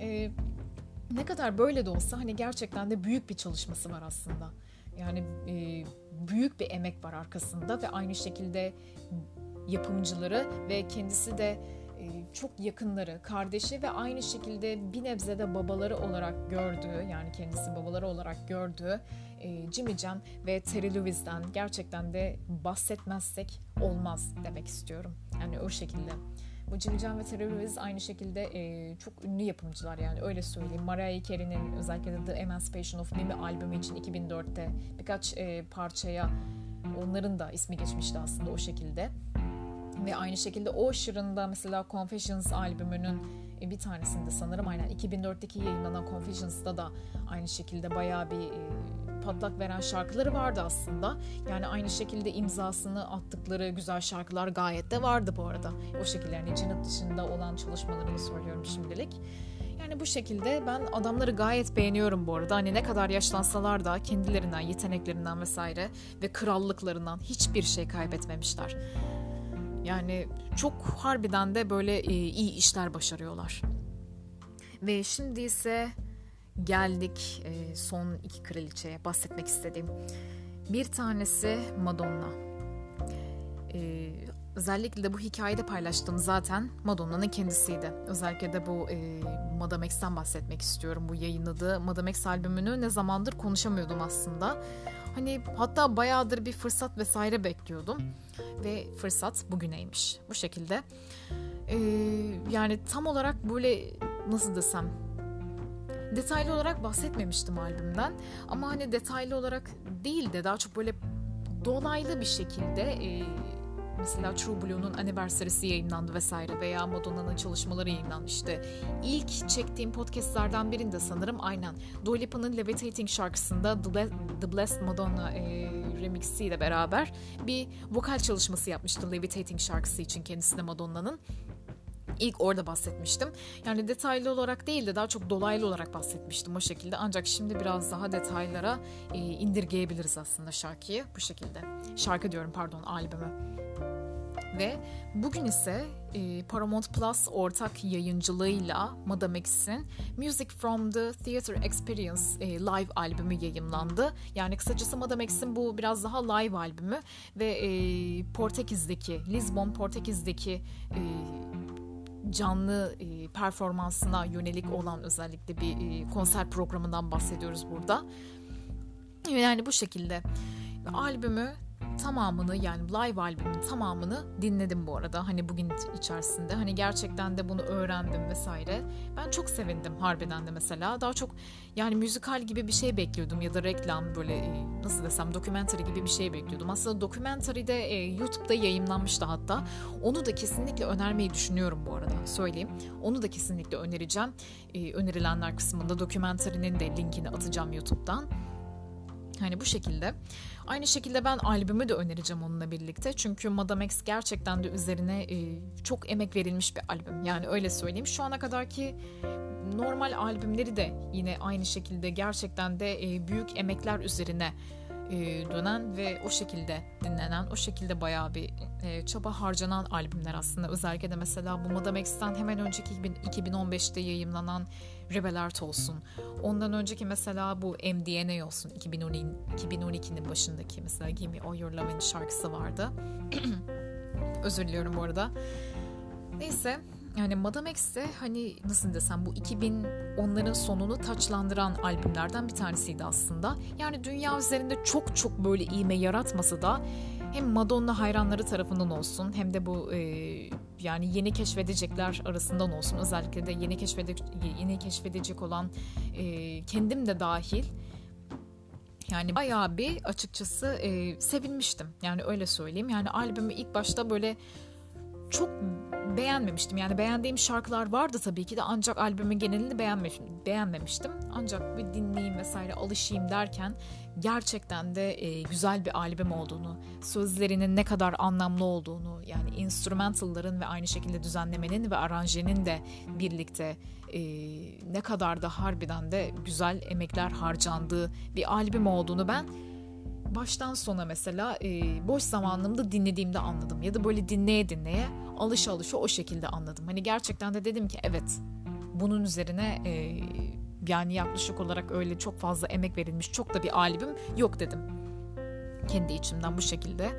E, ne kadar böyle de olsa hani gerçekten de büyük bir çalışması var aslında. Yani e, büyük bir emek var arkasında ve aynı şekilde yapımcıları ve kendisi de çok yakınları, kardeşi ve aynı şekilde bir nebze de babaları olarak gördüğü, yani kendisi babaları olarak gördüğü e, Jimmy Jam ve Terry Lewis'den gerçekten de bahsetmezsek olmaz demek istiyorum. Yani o şekilde. Bu Jimmy Jam ve Terry Lewis aynı şekilde e, çok ünlü yapımcılar yani öyle söyleyeyim. Mariah Carey'nin özellikle de The Emancipation of Mimi albümü için 2004'te birkaç e, parçaya onların da ismi geçmişti aslında o şekilde. Ve aynı şekilde Usher'ın da mesela Confessions albümünün e, bir tanesinde sanırım aynen 2004'teki yayınlanan Confessions'da da aynı şekilde bayağı bir e, patlak veren şarkıları vardı aslında. Yani aynı şekilde imzasını attıkları güzel şarkılar gayet de vardı bu arada. O şekilde yani Janet dışında olan çalışmalarını söylüyorum şimdilik. Yani bu şekilde ben adamları gayet beğeniyorum bu arada. Hani ne kadar yaşlansalar da kendilerinden, yeteneklerinden vesaire ve krallıklarından hiçbir şey kaybetmemişler. Yani çok harbiden de böyle e, iyi işler başarıyorlar. Ve şimdi ise geldik e, son iki kraliçeye bahsetmek istediğim. Bir tanesi Madonna. E, özellikle de bu hikayede paylaştığım zaten Madonna'nın kendisiydi. Özellikle de bu e, Madame X'ten bahsetmek istiyorum. Bu yayınladığı Madame X albümünü ne zamandır konuşamıyordum aslında. Hani hatta bayağıdır bir fırsat vesaire bekliyordum. Ve fırsat bugüneymiş. Bu şekilde. Ee, yani tam olarak böyle nasıl desem detaylı olarak bahsetmemiştim albümden. Ama hani detaylı olarak değil de daha çok böyle dolaylı bir şekilde e, Mesela True Blue'nun Anniversary'si yayınlandı vesaire veya Madonna'nın çalışmaları yayınlanmıştı. İlk çektiğim podcastlerden birinde sanırım aynen Dua Lipa'nın Levitating şarkısında The Blessed Madonna e, remixiyle beraber bir vokal çalışması yapmıştı Levitating şarkısı için kendisine Madonna'nın. İlk orada bahsetmiştim. Yani detaylı olarak değil de daha çok dolaylı olarak bahsetmiştim o şekilde. Ancak şimdi biraz daha detaylara e, indirgeyebiliriz aslında şarkıyı bu şekilde. Şarkı diyorum pardon albümü. Ve bugün ise e, Paramount Plus ortak yayıncılığıyla Madame X'in Music from the Theater Experience e, live albümü yayımlandı. Yani kısacası Madame X'in bu biraz daha live albümü ve e, Portekiz'deki, Lisbon Portekiz'deki e, canlı e, performansına yönelik olan özellikle bir e, konser programından bahsediyoruz burada. Yani bu şekilde albümü tamamını yani live albümün tamamını dinledim bu arada. Hani bugün içerisinde hani gerçekten de bunu öğrendim vesaire. Ben çok sevindim harbiden de mesela. Daha çok yani müzikal gibi bir şey bekliyordum ya da reklam böyle e, nasıl desem dokumentary gibi bir şey bekliyordum. Aslında dokumentary de e, YouTube'da yayınlanmıştı hatta. Onu da kesinlikle önermeyi düşünüyorum bu arada söyleyeyim. Onu da kesinlikle önereceğim. E, önerilenler kısmında dokumentary'nin de linkini atacağım YouTube'dan. Hani bu şekilde. Aynı şekilde ben albümü de önereceğim onunla birlikte. Çünkü Madame X gerçekten de üzerine e, çok emek verilmiş bir albüm. Yani öyle söyleyeyim. Şu ana kadarki normal albümleri de yine aynı şekilde gerçekten de e, büyük emekler üzerine e, dönen ve o şekilde dinlenen, o şekilde bayağı bir e, çaba harcanan albümler aslında. Özellikle de mesela bu Madame X'ten hemen önceki 2015'te yayımlanan Rebel Art olsun. Ondan önceki mesela bu MDNA olsun. 2012'nin başındaki mesela Give All Your Love'in şarkısı vardı. [clears throat] Özür diliyorum bu arada. Neyse yani Madame X de hani nasıl desem bu 2000 onların sonunu taçlandıran albümlerden bir tanesiydi aslında. Yani dünya üzerinde çok çok böyle iğme yaratmasa da hem Madonna hayranları tarafından olsun hem de bu e, yani yeni keşfedecekler arasından olsun özellikle de yeni keşfede yeni keşfedecek olan e, kendim de dahil yani bayağı bir açıkçası e, sevinmiştim. Yani öyle söyleyeyim. Yani albümü ilk başta böyle çok beğenmemiştim. Yani beğendiğim şarkılar vardı tabii ki de ancak albümün genelini beğenmemiştim. beğenmemiştim. Ancak bir dinleyeyim vesaire alışayım derken gerçekten de e, güzel bir albüm olduğunu, sözlerinin ne kadar anlamlı olduğunu, yani instrumentalların ve aynı şekilde düzenlemenin ve aranjenin de birlikte e, ne kadar da harbiden de güzel emekler harcandığı bir albüm olduğunu ben baştan sona mesela e, boş zamanımda dinlediğimde anladım. Ya da böyle dinleye dinleye alış alışa o şekilde anladım. Hani gerçekten de dedim ki evet bunun üzerine e, yani yaklaşık olarak öyle çok fazla emek verilmiş çok da bir albüm yok dedim. Kendi içimden bu şekilde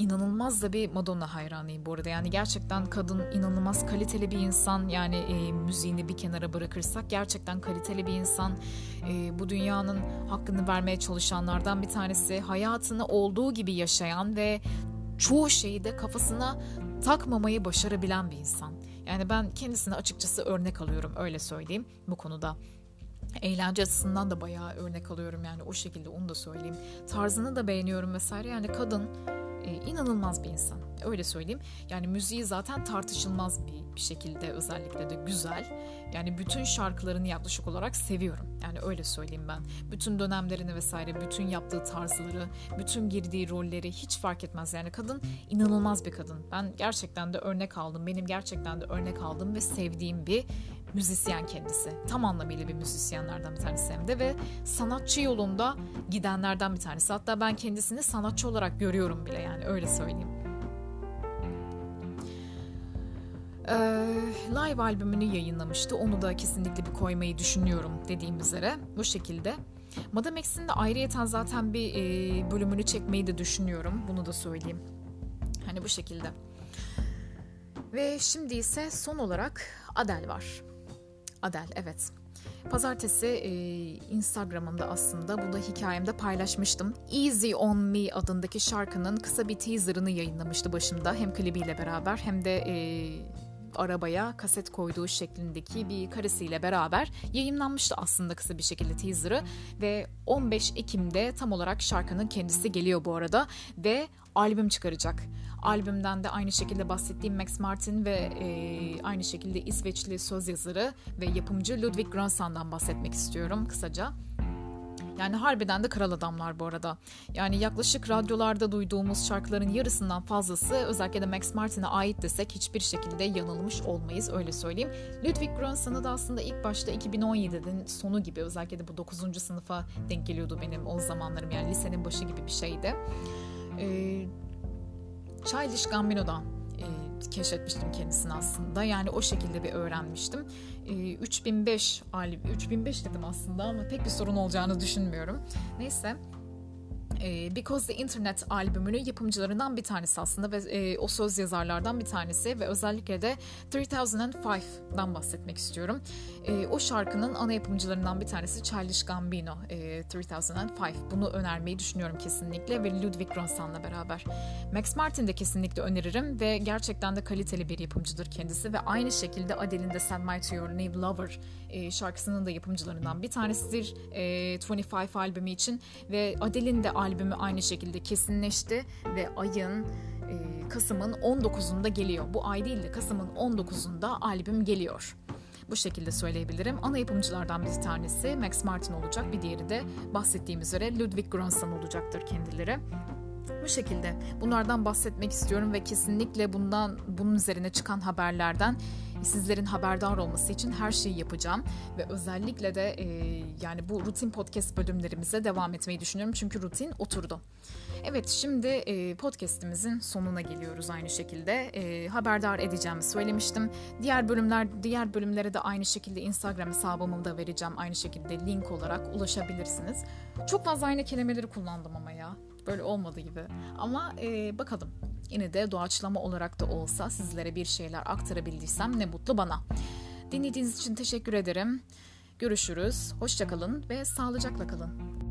inanılmaz da bir Madonna hayranıyım bu arada. Yani gerçekten kadın inanılmaz kaliteli bir insan. Yani e, müziğini bir kenara bırakırsak gerçekten kaliteli bir insan. E, bu dünyanın hakkını vermeye çalışanlardan bir tanesi. Hayatını olduğu gibi yaşayan ve çoğu şeyi de kafasına takmamayı başarabilen bir insan. Yani ben kendisine açıkçası örnek alıyorum öyle söyleyeyim bu konuda. Eğlence açısından da bayağı örnek alıyorum yani o şekilde onu da söyleyeyim. Tarzını da beğeniyorum vesaire yani kadın e, inanılmaz bir insan. Öyle söyleyeyim. Yani müziği zaten tartışılmaz bir, bir şekilde özellikle de güzel. Yani bütün şarkılarını yaklaşık olarak seviyorum. Yani öyle söyleyeyim ben. Bütün dönemlerini vesaire, bütün yaptığı tarzları, bütün girdiği rolleri hiç fark etmez. Yani kadın inanılmaz bir kadın. Ben gerçekten de örnek aldım. Benim gerçekten de örnek aldığım ve sevdiğim bir müzisyen kendisi. Tam anlamıyla bir müzisyenlerden bir tanesi hem de ve sanatçı yolunda gidenlerden bir tanesi. Hatta ben kendisini sanatçı olarak görüyorum bile yani öyle söyleyeyim. Ee, live albümünü yayınlamıştı. Onu da kesinlikle bir koymayı düşünüyorum dediğim üzere. Bu şekilde. Madame X'in de ayrıyeten zaten bir e, bölümünü çekmeyi de düşünüyorum. Bunu da söyleyeyim. Hani bu şekilde. Ve şimdi ise son olarak Adele var. Adel evet. Pazartesi e, Instagram'ımda aslında bunu hikayemde paylaşmıştım. Easy On Me adındaki şarkının kısa bir teaserını yayınlamıştı başımda. Hem klibiyle beraber hem de e, arabaya kaset koyduğu şeklindeki bir karesiyle beraber yayınlanmıştı aslında kısa bir şekilde teaserı ve 15 Ekim'de tam olarak şarkının kendisi geliyor bu arada ve albüm çıkaracak. Albümden de aynı şekilde bahsettiğim Max Martin ve e, aynı şekilde İsveçli söz yazarı ve yapımcı Ludwig Göransson'dan bahsetmek istiyorum kısaca. Yani harbiden de kral adamlar bu arada. Yani yaklaşık radyolarda duyduğumuz şarkıların yarısından fazlası özellikle de Max Martin'e ait desek hiçbir şekilde yanılmış olmayız öyle söyleyeyim. Ludwig Göransson'u da aslında ilk başta 2017'nin sonu gibi özellikle de bu 9. sınıfa denk geliyordu benim o zamanlarım yani lisenin başı gibi bir şeydi. Ee, Childish Gambino'dan e, keşfetmiştim kendisini aslında. Yani o şekilde bir öğrenmiştim. E, 3005 albüm, 3005 dedim aslında ama pek bir sorun olacağını düşünmüyorum. Neyse e, Because the Internet albümünün yapımcılarından bir tanesi aslında ve e, o söz yazarlardan bir tanesi ve özellikle de 3005'dan bahsetmek istiyorum. E, o şarkının ana yapımcılarından bir tanesi Childish Gambino, e, 3005. Bunu önermeyi düşünüyorum kesinlikle ve Ludwig Göransson'la beraber. Max Martin de kesinlikle öneririm ve gerçekten de kaliteli bir yapımcıdır kendisi ve aynı şekilde Adele'in de Send My To Your New Lover e, şarkısının da yapımcılarından bir tanesidir e, 25 albümü için ve Adele'in de albümü aynı şekilde kesinleşti ve ayın e, Kasım'ın 19'unda geliyor. Bu ay değil de Kasım'ın 19'unda albüm geliyor. Bu şekilde söyleyebilirim. Ana yapımcılardan bir tanesi Max Martin olacak. Bir diğeri de bahsettiğim üzere Ludwig Göransson olacaktır kendileri. Bu şekilde bunlardan bahsetmek istiyorum ve kesinlikle bundan bunun üzerine çıkan haberlerden sizlerin haberdar olması için her şeyi yapacağım ve özellikle de e, yani bu rutin podcast bölümlerimize devam etmeyi düşünüyorum çünkü rutin oturdu. Evet şimdi e, podcastimizin sonuna geliyoruz aynı şekilde. E, haberdar edeceğimi söylemiştim. Diğer bölümler diğer bölümlere de aynı şekilde Instagram hesabımı da vereceğim. Aynı şekilde link olarak ulaşabilirsiniz. Çok fazla aynı kelimeleri kullandım ama ya. Böyle olmadı gibi. Ama e, bakalım. Yine de doğaçlama olarak da olsa sizlere bir şeyler aktarabildiysem ne mutlu bana. Dinlediğiniz için teşekkür ederim. Görüşürüz. Hoşçakalın ve sağlıcakla kalın.